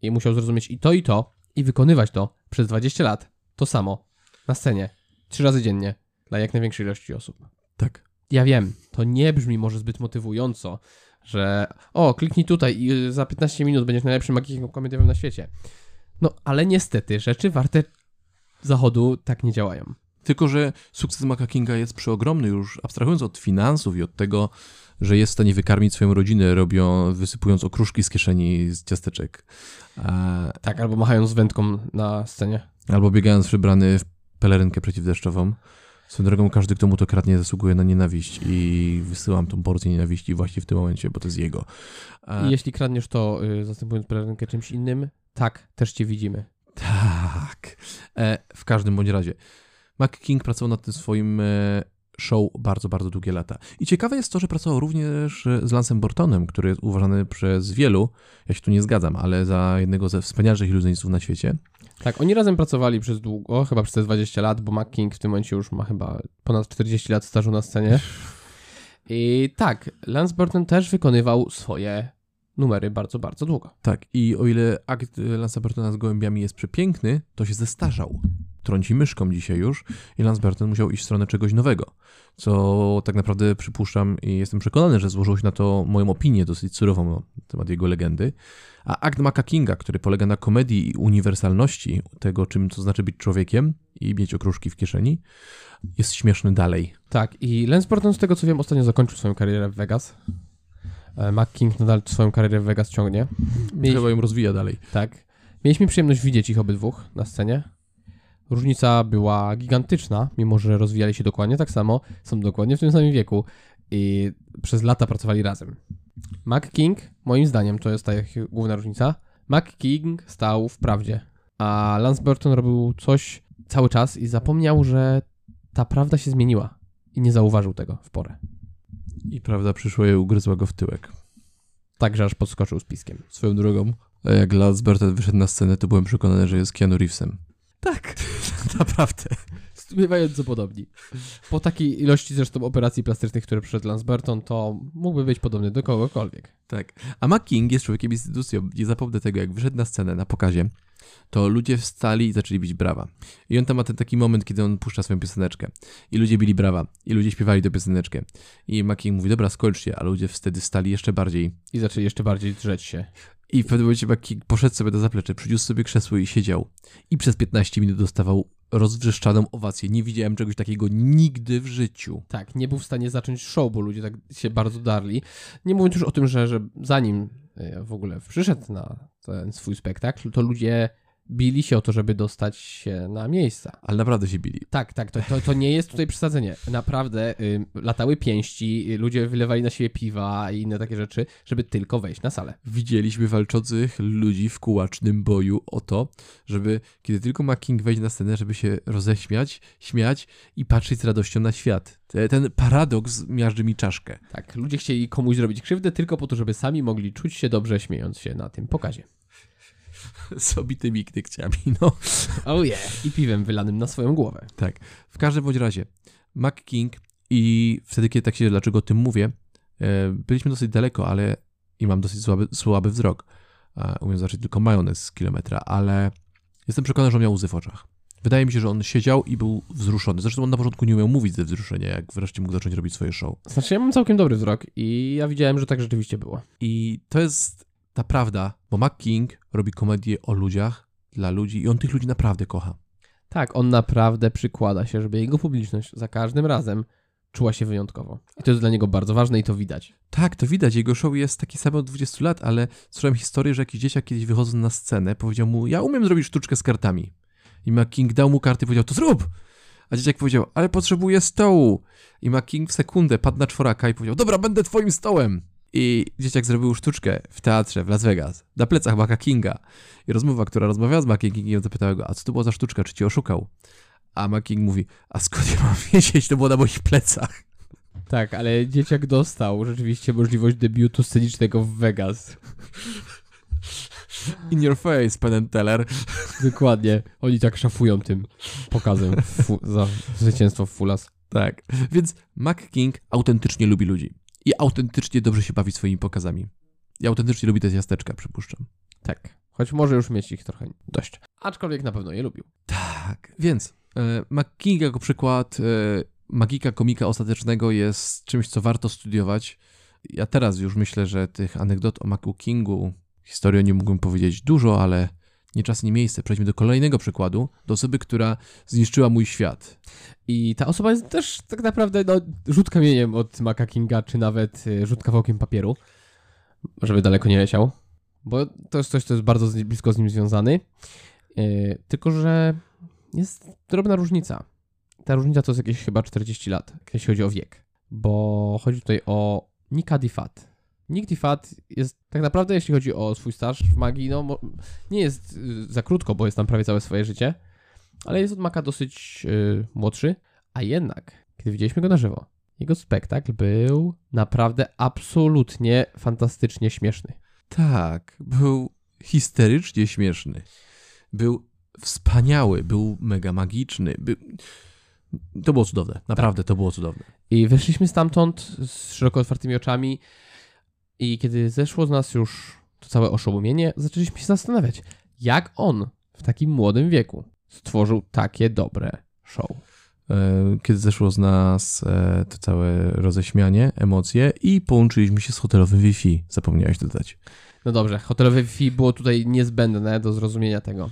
I musiał zrozumieć i to, i to, i wykonywać to przez 20 lat, to samo, na scenie, trzy razy dziennie, dla jak największej ilości osób. Tak. Ja wiem, to nie brzmi może zbyt motywująco, że o, kliknij tutaj i y, za 15 minut będziesz najlepszym magikiem komediowym na świecie. No, ale niestety rzeczy warte zachodu tak nie działają. Tylko, że sukces Maca Kinga jest przeogromny już, abstrahując od finansów i od tego, że jest w stanie wykarmić swoją rodzinę, robią, wysypując okruszki z kieszeni z ciasteczek. E, Tak, albo machając wędką na scenie. albo biegając przebrany w pelerynkę przeciwdeszczową. Swoją drogą, każdy, kto mu to kradnie, zasługuje na nienawiść i wysyłam tą porcję nienawiści właśnie w tym momencie, bo to jest jego. E, I jeśli kradniesz to, y, zastępując pelerynkę czymś innym, tak, też cię widzimy. Tak. E, w każdym bądź razie. Mac King pracował nad tym swoim e, show bardzo, bardzo długie lata. I ciekawe jest to, że pracował również z Lancem Bortonem, który jest uważany przez wielu, ja się tu nie zgadzam, ale za jednego ze wspanialszych iluzjonistów na świecie. Tak, oni razem pracowali przez długo, chyba przez te 20 lat, bo Mac King w tym momencie już ma chyba ponad 40 lat stażu na scenie. I tak, Lance Burton też wykonywał swoje numery bardzo, bardzo długo. Tak, i o ile akt Lance'a Burtona z gołębiami jest przepiękny, to się zestarzał. Trąci myszką dzisiaj już i Lance Burton musiał iść w stronę czegoś nowego, co tak naprawdę przypuszczam i jestem przekonany, że złożyło się na to moją opinię dosyć surową na temat jego legendy. A akt Maca Kinga, który polega na komedii i uniwersalności tego, czym to znaczy być człowiekiem i mieć okruszki w kieszeni, jest śmieszny dalej. Tak, i Lance Burton, z tego co wiem, ostatnio zakończył swoją karierę w Vegas. E, Mac King nadal swoją karierę w Vegas ciągnie. Mieliśmy- Chyba ją rozwija dalej. Tak. Mieliśmy przyjemność widzieć ich obydwóch na scenie. Różnica była gigantyczna, mimo że rozwijali się dokładnie tak samo, są dokładnie w tym samym wieku i przez lata pracowali razem. Mac King, moim zdaniem, to jest ta główna różnica. Mac King stał w prawdzie, a Lance Burton robił coś cały czas i zapomniał, że ta prawda się zmieniła i nie zauważył tego w porę. I prawda przyszła i ugryzła go w tyłek. Także aż podskoczył z piskiem. Swoją drogą, jak Lance Burton wyszedł na scenę, to byłem przekonany, że jest Keanu Reevesem. Tak. Naprawdę. zdumiewająco podobni. Po takiej ilości zresztą operacji plastycznych, które przeszedł Lance Burton, to mógłby być podobny do kogokolwiek. Tak. A Mac King jest człowiekiem instytucją. Nie zapomnę tego, jak wyszedł na scenę, na pokazie, to ludzie wstali i zaczęli bić brawa. I on tam ma ten taki moment, kiedy on puszcza swoją pioseneczkę. I ludzie bili brawa. I ludzie śpiewali tę pioseneczkę. I Mac King mówi, dobra, skończcie. A ludzie wtedy wstali jeszcze bardziej. I zaczęli jeszcze bardziej drzeć się. I w pewnym momencie Mac King poszedł sobie na zaplecze, przyniósł sobie krzesło i siedział. I przez 15 minut dostawał rozwrzeszczaną owację. Nie widziałem czegoś takiego nigdy w życiu. Tak, nie był w stanie zacząć show, bo ludzie tak się bardzo darli. Nie mówiąc już o tym, że, że zanim e, w ogóle przyszedł na ten swój spektakl, to ludzie bili się o to, żeby dostać się na miejsca. Ale naprawdę się bili. Tak, tak, to, to, to nie jest tutaj przesadzenie. Naprawdę y, latały pięści, ludzie wylewali na siebie piwa i inne takie rzeczy, żeby tylko wejść na salę. Widzieliśmy walczących ludzi w kułacznym boju o to, żeby kiedy tylko ma King wejść na scenę, żeby się roześmiać, śmiać i patrzeć z radością na świat. Te- Ten paradoks miażdży mi czaszkę. Tak, ludzie chcieli komuś zrobić krzywdę tylko po to, żeby sami mogli czuć się dobrze śmiejąc się na tym pokazie. Z obitymi knykciami, no. Oh yeah. I piwem wylanym na swoją głowę. Tak. W każdym bądź razie, Mac King i wtedy, kiedy tak się, dlaczego o tym mówię, e, byliśmy dosyć daleko, ale i mam dosyć słaby, słaby wzrok. E, Umiem zacząć tylko majonez z kilometra, ale jestem przekonany, że on miał łzy w oczach. Wydaje mi się, że on siedział i był wzruszony. Zresztą on na początku nie umiał mówić ze wzruszenia, jak wreszcie mógł zacząć robić swoje show. Znaczy, ja mam całkiem dobry wzrok i ja widziałem, że tak rzeczywiście było. I to jest ta prawda, bo Mac King robi komedię o ludziach, dla ludzi i on tych ludzi naprawdę kocha. Tak, on naprawdę przykłada się, żeby jego publiczność za każdym razem czuła się wyjątkowo. I to jest dla niego bardzo ważne i to widać. Tak, to widać. Jego show jest taki sam od 20 lat, ale słyszałem historię, że jakiś dzieciak kiedyś wychodząc na scenę powiedział mu, ja umiem zrobić sztuczkę z kartami. I McKing dał mu karty i powiedział, to zrób! A dzieciak powiedział, ale potrzebuję stołu. I McKing w sekundę padł na czworaka i powiedział, dobra, będę twoim stołem. I dzieciak zrobił sztuczkę w teatrze w Las Vegas, na plecach Maca Kinga. I rozmowa, która rozmawiała z Maciem Kingiem, zapytała go, a co to była za sztuczka, czy cię oszukał? A Mac King mówi, a skąd ja mam wiedzieć, to było na moich plecach. Tak, ale dzieciak dostał rzeczywiście możliwość debiutu scenicznego w Vegas. In your face, Penn Teller. Dokładnie. Oni tak szafują tym pokazem za zwycięstwo w Fulas. Tak. Więc Mac King autentycznie lubi ludzi. I autentycznie dobrze się bawi swoimi pokazami. I autentycznie lubi te ciasteczka, przypuszczam. Tak. Choć może już mieć ich trochę dość. Aczkolwiek na pewno je lubił. Tak. Więc e, King jako przykład e, magika komika ostatecznego jest czymś, co warto studiować. Ja teraz już myślę, że tych anegdot o Macu Kingu, historii o nim mógłbym powiedzieć dużo, ale nie czas, nie miejsce. Przejdźmy do kolejnego przykładu, do osoby, która zniszczyła mój świat. I ta osoba jest też tak naprawdę no, rzut kamieniem od Maca Kinga, czy nawet y, rzut kawałkiem papieru, żeby daleko nie leciał, bo to jest coś, co jest bardzo blisko z nim związany. Y, tylko, że jest drobna różnica. Ta różnica to jest jakieś chyba 40 lat, jeśli chodzi o wiek, bo chodzi tutaj o Nika Difat. Nick Difat jest tak naprawdę, jeśli chodzi o swój staż w magii, no nie jest y, za krótko, bo jest tam prawie całe swoje życie, ale jest od Maka dosyć y, młodszy, a jednak, kiedy widzieliśmy go na żywo, jego spektakl był naprawdę absolutnie fantastycznie śmieszny. Tak, był histerycznie śmieszny. Był wspaniały, był mega magiczny. Był... To było cudowne, naprawdę to było cudowne. I wyszliśmy stamtąd z szeroko otwartymi oczami i kiedy zeszło z nas już to całe oszołomienie, zaczęliśmy się zastanawiać, jak on w takim młodym wieku stworzył takie dobre show. E, Kiedy zeszło z nas e, to całe roześmianie, emocje i połączyliśmy się z hotelowym Wi-Fi, zapomniałeś dodać. No dobrze, hotelowe Wi-Fi było tutaj niezbędne do zrozumienia tego,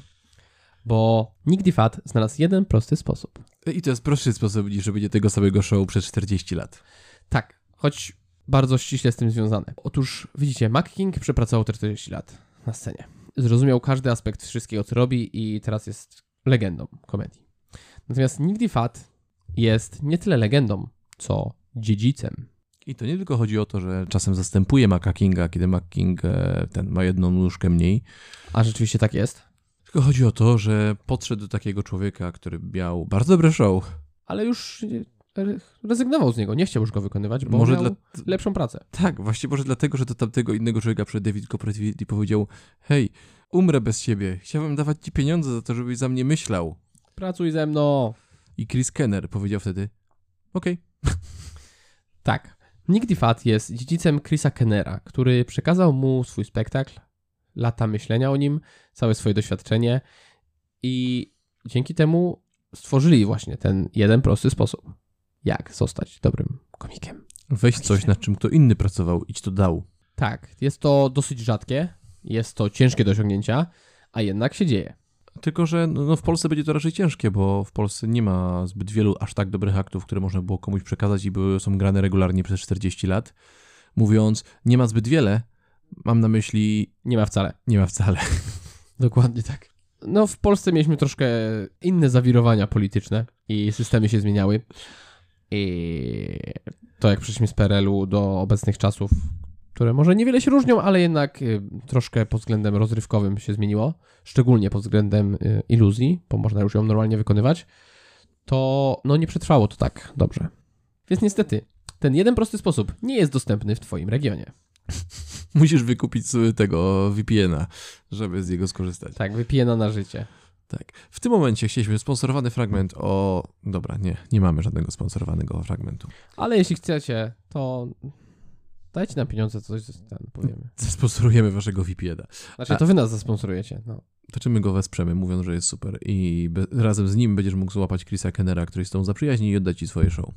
bo Nick Difat znalazł jeden prosty sposób. I to jest prostszy sposób niż robienie tego samego show przez 40 lat. Tak, choć bardzo ściśle z tym związane. Otóż widzicie, Mac King przepracował te 40 lat na scenie. Zrozumiał każdy aspekt wszystkiego, co robi i teraz jest legendą komedii. Natomiast Nick Difat jest nie tyle legendą, co dziedzicem. I to nie tylko chodzi o to, że czasem zastępuje Maca Kinga, kiedy Mac King e, ten ma jedną nóżkę mniej, A rzeczywiście tak jest. tylko chodzi o to, że podszedł do takiego człowieka, który miał bardzo dobre show. Ale już rezygnował z niego, nie chciał już go wykonywać, bo Może miał dla- lepszą pracę. Tak, właśnie może dlatego, że do tamtego innego człowieka przed David Copperfield i powiedział hej, umrę bez ciebie, chciałbym dawać ci pieniądze za to, żebyś za mnie myślał. Pracuj ze mną. I Chris Kenner powiedział wtedy, okej, Tak. Nick Fat jest dziedzicem Chrisa Kennera, który przekazał mu swój spektakl, lata myślenia o nim, całe swoje doświadczenie i dzięki temu stworzyli właśnie ten jeden prosty sposób, jak zostać dobrym komikiem. weź coś, nad czym kto inny pracował i ci to dał. Tak, jest to dosyć rzadkie, jest to ciężkie do osiągnięcia, a jednak się dzieje. Tylko, że no, no w Polsce będzie to raczej ciężkie, bo w Polsce nie ma zbyt wielu aż tak dobrych aktów, które można było komuś przekazać i były, są grane regularnie przez 40 lat. Mówiąc, nie ma zbyt wiele, mam na myśli, Nie ma wcale. nie ma wcale. Dokładnie tak. No, w Polsce mieliśmy troszkę inne zawirowania polityczne i systemy się zmieniały. I to jak przeszliśmy z PRL-u do obecnych czasów, które może niewiele się różnią, ale jednak y, troszkę pod względem rozrywkowym się zmieniło, szczególnie pod względem y, iluzji, bo można już ją normalnie wykonywać, to no nie przetrwało to tak dobrze. Więc niestety, ten jeden prosty sposób nie jest dostępny w Twoim regionie. Musisz wykupić sobie tego VPN-a, żeby z niego skorzystać. Tak, wypijena na życie. Tak. W tym momencie chcieliśmy sponsorowany fragment o... Dobra, nie, nie mamy żadnego sponsorowanego fragmentu. Ale jeśli chcecie, to dajcie nam pieniądze, coś ten powiemy. Sponsorujemy waszego VPN-a. Znaczy, to wy nas zasponsorujecie. No. To czy my go wesprzemy, mówiąc, że jest super i razem z nim będziesz mógł złapać Chrisa Kennera, który z tą zaprzyjaźni i oddać ci swoje show.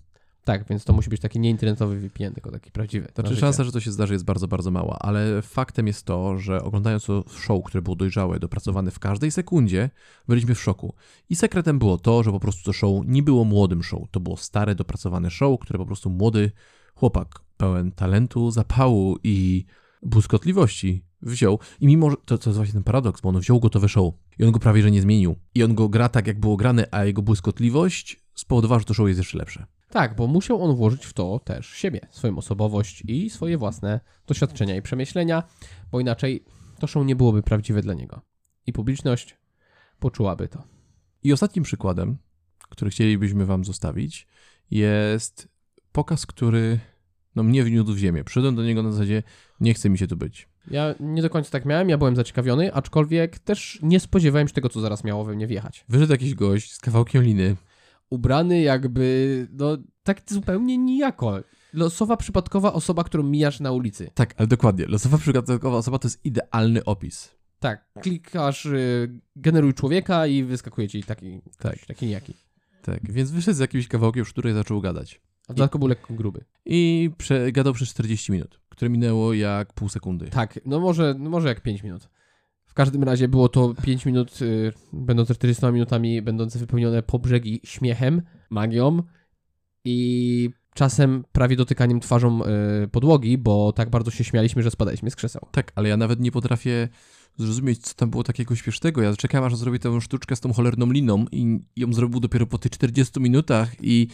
Tak, więc to musi być taki nieinternetowy VPN, tylko taki prawdziwy. na Znaczy życie. szansa, że to się zdarzy jest bardzo, bardzo mała, ale faktem jest to, że oglądając to show, które było dojrzałe, dopracowane w każdej sekundzie, byliśmy w szoku. I sekretem było to, że po prostu to show nie było młodym show, to było stare, dopracowane show, które po prostu młody chłopak pełen talentu, zapału i błyskotliwości wziął. I mimo, że to, to jest właśnie ten paradoks, bo on wziął gotowe show i on go prawie że nie zmienił. I on go gra tak, jak było grane, a jego błyskotliwość spowodowała, że to show jest jeszcze lepsze. Tak, bo musiał on włożyć w to też siebie, swoją osobowość i swoje własne doświadczenia i przemyślenia, bo inaczej to show nie byłoby prawdziwe dla niego. I publiczność poczułaby to. I ostatnim przykładem, który chcielibyśmy Wam zostawić, jest pokaz, który no, mnie wniósł w ziemię. Przyszedłem do niego na zasadzie, nie chce mi się tu być. Ja nie do końca tak miałem, ja byłem zaciekawiony, aczkolwiek też nie spodziewałem się tego, co zaraz miało we mnie wjechać. Wyszedł jakiś gość z kawałkiem liny. Ubrany jakby, no tak zupełnie nijako. Losowa, przypadkowa osoba, którą mijasz na ulicy. Tak, ale dokładnie. Losowa przypadkowa osoba to jest idealny opis. Tak, klikasz, y, generuj człowieka i wyskakuje ci taki, tak. taki nijaki. Tak, więc wyszedł z jakimś kawałkiem sztury i zaczął gadać. A w dodatku był lekko gruby. I prze, gadał przez 40 minut, które minęło jak pół sekundy. Tak, no może, no może jak 5 minut. W każdym razie było to 5 minut, y, będące 40 minutami, będące wypełnione po brzegi śmiechem, magią i czasem prawie dotykaniem twarzą y, podłogi, bo tak bardzo się śmialiśmy, że spadaliśmy z krzeseł. Tak, ale ja nawet nie potrafię zrozumieć, co tam było takiego śmiesznego. Ja czekałem, aż on zrobi tę sztuczkę z tą cholerną liną i ją zrobił dopiero po tych 40 minutach i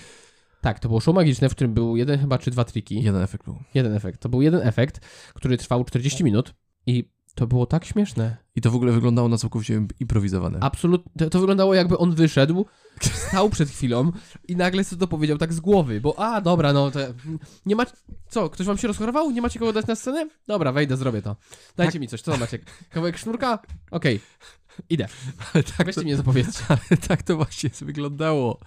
Tak, to było show magiczne, w którym był jeden chyba czy dwa triki. jeden efekt był. Jeden efekt. To był jeden efekt, który trwał 40 minut i to było tak śmieszne. I to w ogóle wyglądało na całkowicie improwizowane. Absolutnie. To, wyglądało jakby on wyszedł, stał przed chwilą i nagle sobie to powiedział tak z głowy, bo a, dobra, no to nie ma... Co, ktoś wam się rozchorował? Nie macie kogo dać na scenę? Dobra, wejdę, zrobię to. Dajcie mi coś, co macie? Kawałek sznurka? Okej, idę. Ale tak, Weźcie to, mnie zapowiedzcie. ale tak to właśnie wyglądało.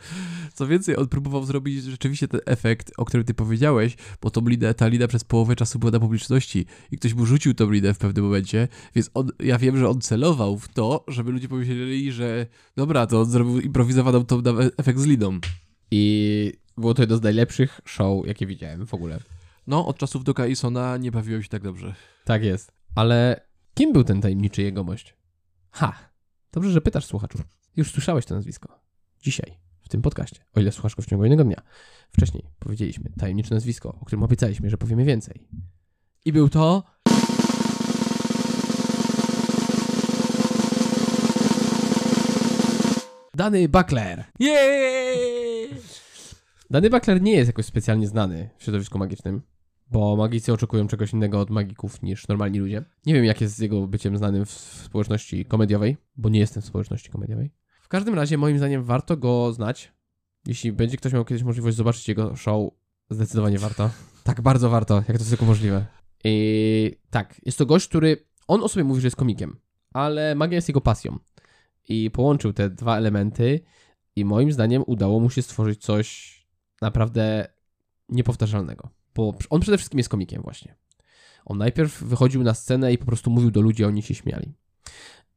Co więcej, on próbował zrobić rzeczywiście ten efekt, o którym ty powiedziałeś, bo tą lidę, ta lida przez połowę czasu była na publiczności i ktoś mu rzucił tą lidę w pewnym momencie, więc on, ja wiem, że on celował w to, żeby ludzie pomyśleli, że dobra, to on zrobił improwizowaną tą efekt z lidą. I było to jedno z najlepszych show, jakie widziałem w ogóle. No, od czasów Doka Isona nie bawiłem się tak dobrze. Tak jest. Ale kim był ten tajemniczy jegomość? Ha! Dobrze, że pytasz, słuchaczu. Już słyszałeś to nazwisko. Dzisiaj, w tym podcaście, o ile słuchasz go w ciągu jednego dnia. Wcześniej powiedzieliśmy tajemnicze nazwisko, o którym obiecaliśmy, że powiemy więcej. I był to... Dany Buckler. Jeee! Dany Buckler nie jest jakoś specjalnie znany w środowisku magicznym, bo magicy oczekują czegoś innego od magików niż normalni ludzie. Nie wiem, jak jest z jego byciem znanym w, społeczności komediowej, bo nie jestem w społeczności komediowej. W każdym razie, moim zdaniem, warto go znać. Jeśli będzie ktoś miał kiedyś możliwość zobaczyć jego show, zdecydowanie warto. Tak, bardzo warto, jak to jest tylko możliwe. I tak, jest to gość, który. On o sobie mówi, że jest komikiem, ale magia jest jego pasją. I połączył te dwa elementy, I moim zdaniem udało mu się stworzyć coś naprawdę niepowtarzalnego. Bo on przede wszystkim jest komikiem właśnie. On najpierw wychodził na scenę i po prostu mówił do ludzi, a oni się śmiali.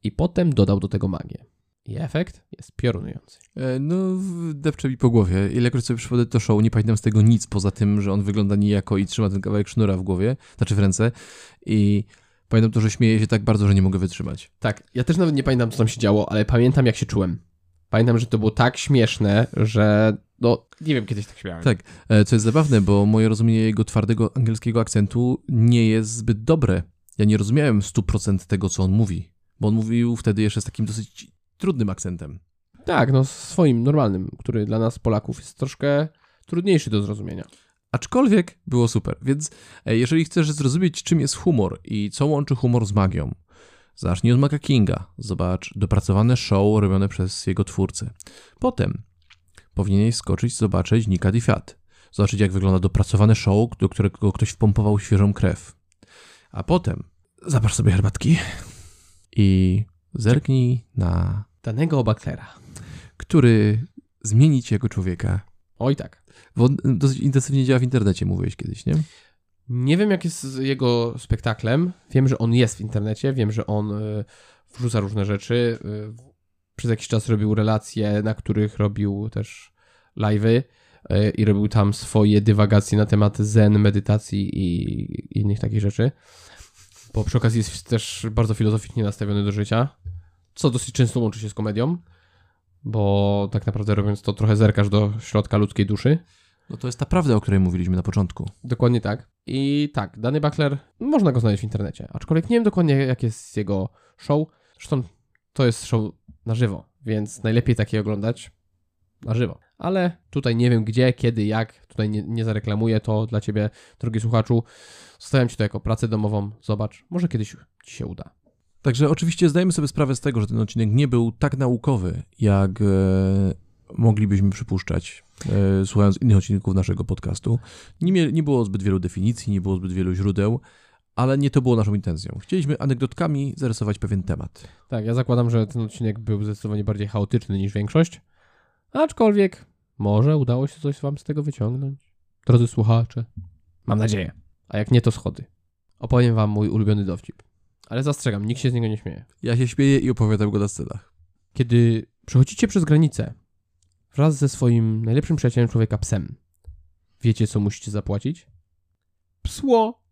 I potem dodał do tego magię. I efekt jest piorunujący. E, No, depcze mi po głowie. Ilekroć sobie przypomnę to show, nie pamiętam z tego nic, poza tym, że on wygląda nijako i trzyma ten kawałek sznura w głowie, znaczy w ręce. I pamiętam to, że śmieje się tak bardzo, że nie mogę wytrzymać. Tak, ja też nawet nie pamiętam, co tam się działo, ale pamiętam, jak się czułem. Pamiętam, że to było tak śmieszne, że no, nie wiem, kiedyś tak śmiałem. Tak, e, co jest zabawne, bo moje rozumienie jego twardego angielskiego akcentu nie jest zbyt dobre. Ja nie rozumiałem 100% tego, co on mówi, bo on mówił wtedy jeszcze z takim dosyć trudnym akcentem. Tak, no swoim, normalnym, który dla nas Polaków jest troszkę trudniejszy do zrozumienia. Aczkolwiek było super, więc e, jeżeli chcesz zrozumieć, czym jest humor i co łączy humor z magią, zacznij od Maca Kinga, zobacz dopracowane show robione przez jego twórcę. Potem powinieneś skoczyć, zobaczyć Nika Fiat, zobaczyć jak wygląda dopracowane show, do którego ktoś wpompował świeżą krew. A potem zapasz sobie herbatki i zerknij na Danego Bucklera. który zmieni ci jako człowieka. Oj tak. Bo on dosyć intensywnie działa w internecie, mówiłeś kiedyś, nie? Nie wiem, jak jest z jego spektaklem. Wiem, że on jest w internecie, wiem, że on y, wrzuca różne rzeczy. Przez jakiś czas robił relacje, na których robił też live'y y, i robił tam swoje dywagacje na temat zen, medytacji i innych takich rzeczy. Bo przy okazji jest też bardzo filozoficznie nastawiony do życia, co dosyć często łączy się z komedią, bo tak naprawdę robiąc to trochę zerkasz do środka ludzkiej duszy. No to jest ta prawda, o której mówiliśmy na początku. Dokładnie tak. I tak, Danny Buckler, można go znaleźć w internecie, aczkolwiek nie wiem dokładnie, jak jest jego show. Zresztą to jest show na żywo, więc najlepiej takie oglądać na żywo. Ale tutaj nie wiem gdzie, kiedy, jak, tutaj nie, nie zareklamuję to dla ciebie, drogi słuchaczu. Zostawiam ci to jako pracę domową, zobacz, może kiedyś ci się uda. Także oczywiście zdajemy sobie sprawę z tego, że ten odcinek nie był tak naukowy, jak e, moglibyśmy przypuszczać, e, słuchając innych odcinków naszego podcastu. Nie, nie było zbyt wielu definicji, nie było zbyt wielu źródeł, ale nie to było naszą intencją. Chcieliśmy anegdotkami zarysować pewien temat. Tak, ja zakładam, że ten odcinek był zdecydowanie bardziej chaotyczny niż większość, aczkolwiek może udało się coś wam z tego wyciągnąć. Drodzy słuchacze, mam nadzieję. A jak nie, to schody. Opowiem wam mój ulubiony dowcip. Ale zastrzegam, nikt się z niego nie śmieje. Ja się śmieję i opowiadam go na scenach. Kiedy przechodzicie przez granicę wraz ze swoim najlepszym przyjacielem człowieka psem, wiecie co musicie zapłacić? Psło!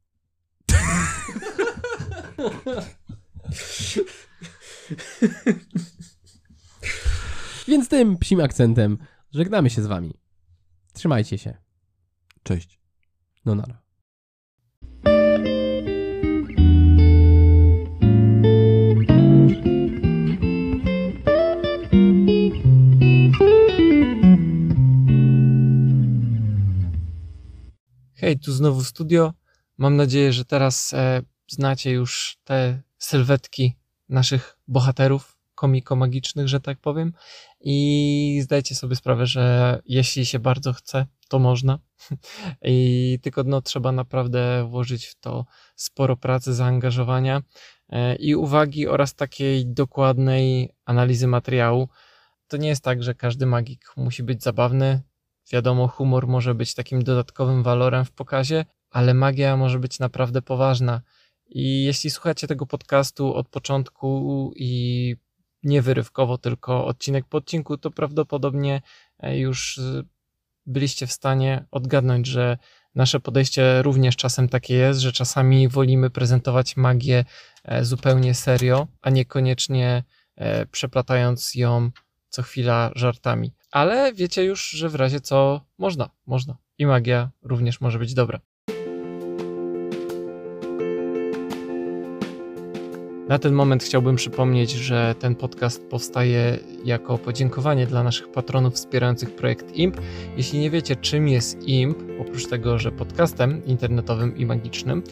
Więc tym psim akcentem żegnamy się z wami. Trzymajcie się. Cześć. No nara. Hej, tu znowu studio. Mam nadzieję, że teraz e, znacie już te sylwetki naszych bohaterów komiko-magicznych, że tak powiem. I zdajcie sobie sprawę, że jeśli się bardzo chce, to można. I tylko no, trzeba naprawdę włożyć w to sporo pracy, zaangażowania e, i uwagi oraz takiej dokładnej analizy materiału. To nie jest tak, że każdy magik musi być zabawny. Wiadomo, humor może być takim dodatkowym walorem w pokazie, ale magia może być naprawdę poważna. I jeśli słuchacie tego podcastu od początku i nie wyrywkowo, tylko odcinek po odcinku, to prawdopodobnie e, już e, byliście w stanie odgadnąć, że nasze podejście również czasem takie jest, że czasami wolimy prezentować magię e, zupełnie serio, a niekoniecznie przeplatając ją co chwila żartami. Ale wiecie już, że w razie co można, można. I magia również może być dobra. Na ten moment chciałbym przypomnieć, że ten podcast powstaje jako podziękowanie dla naszych patronów wspierających projekt IMP. Jeśli nie wiecie, czym jest IMP, oprócz tego, że podcastem internetowym i magicznym,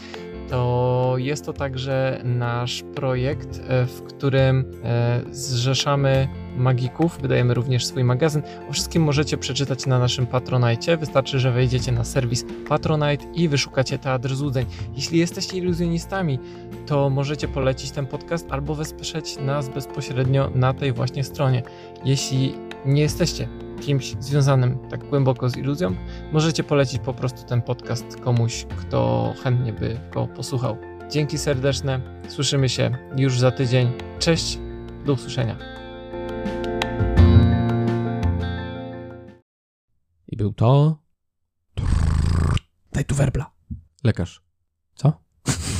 to jest to także nasz projekt, e, w którym e, zrzeszamy magików, wydajemy również swój magazyn. O wszystkim możecie przeczytać na naszym Patronite. Wystarczy, że wejdziecie na serwis Patronite i wyszukacie Teatr Złudzeń. Jeśli jesteście iluzjonistami, to możecie polecić ten podcast albo wesprzeć nas bezpośrednio na tej właśnie stronie. Jeśli nie jesteście kimś związanym tak głęboko z iluzją, możecie polecić po prostu ten podcast komuś, kto chętnie by go posłuchał. Dzięki serdeczne, słyszymy się już za tydzień. Cześć, do usłyszenia. I był to... Daj tu werbla. Lekarz. Co?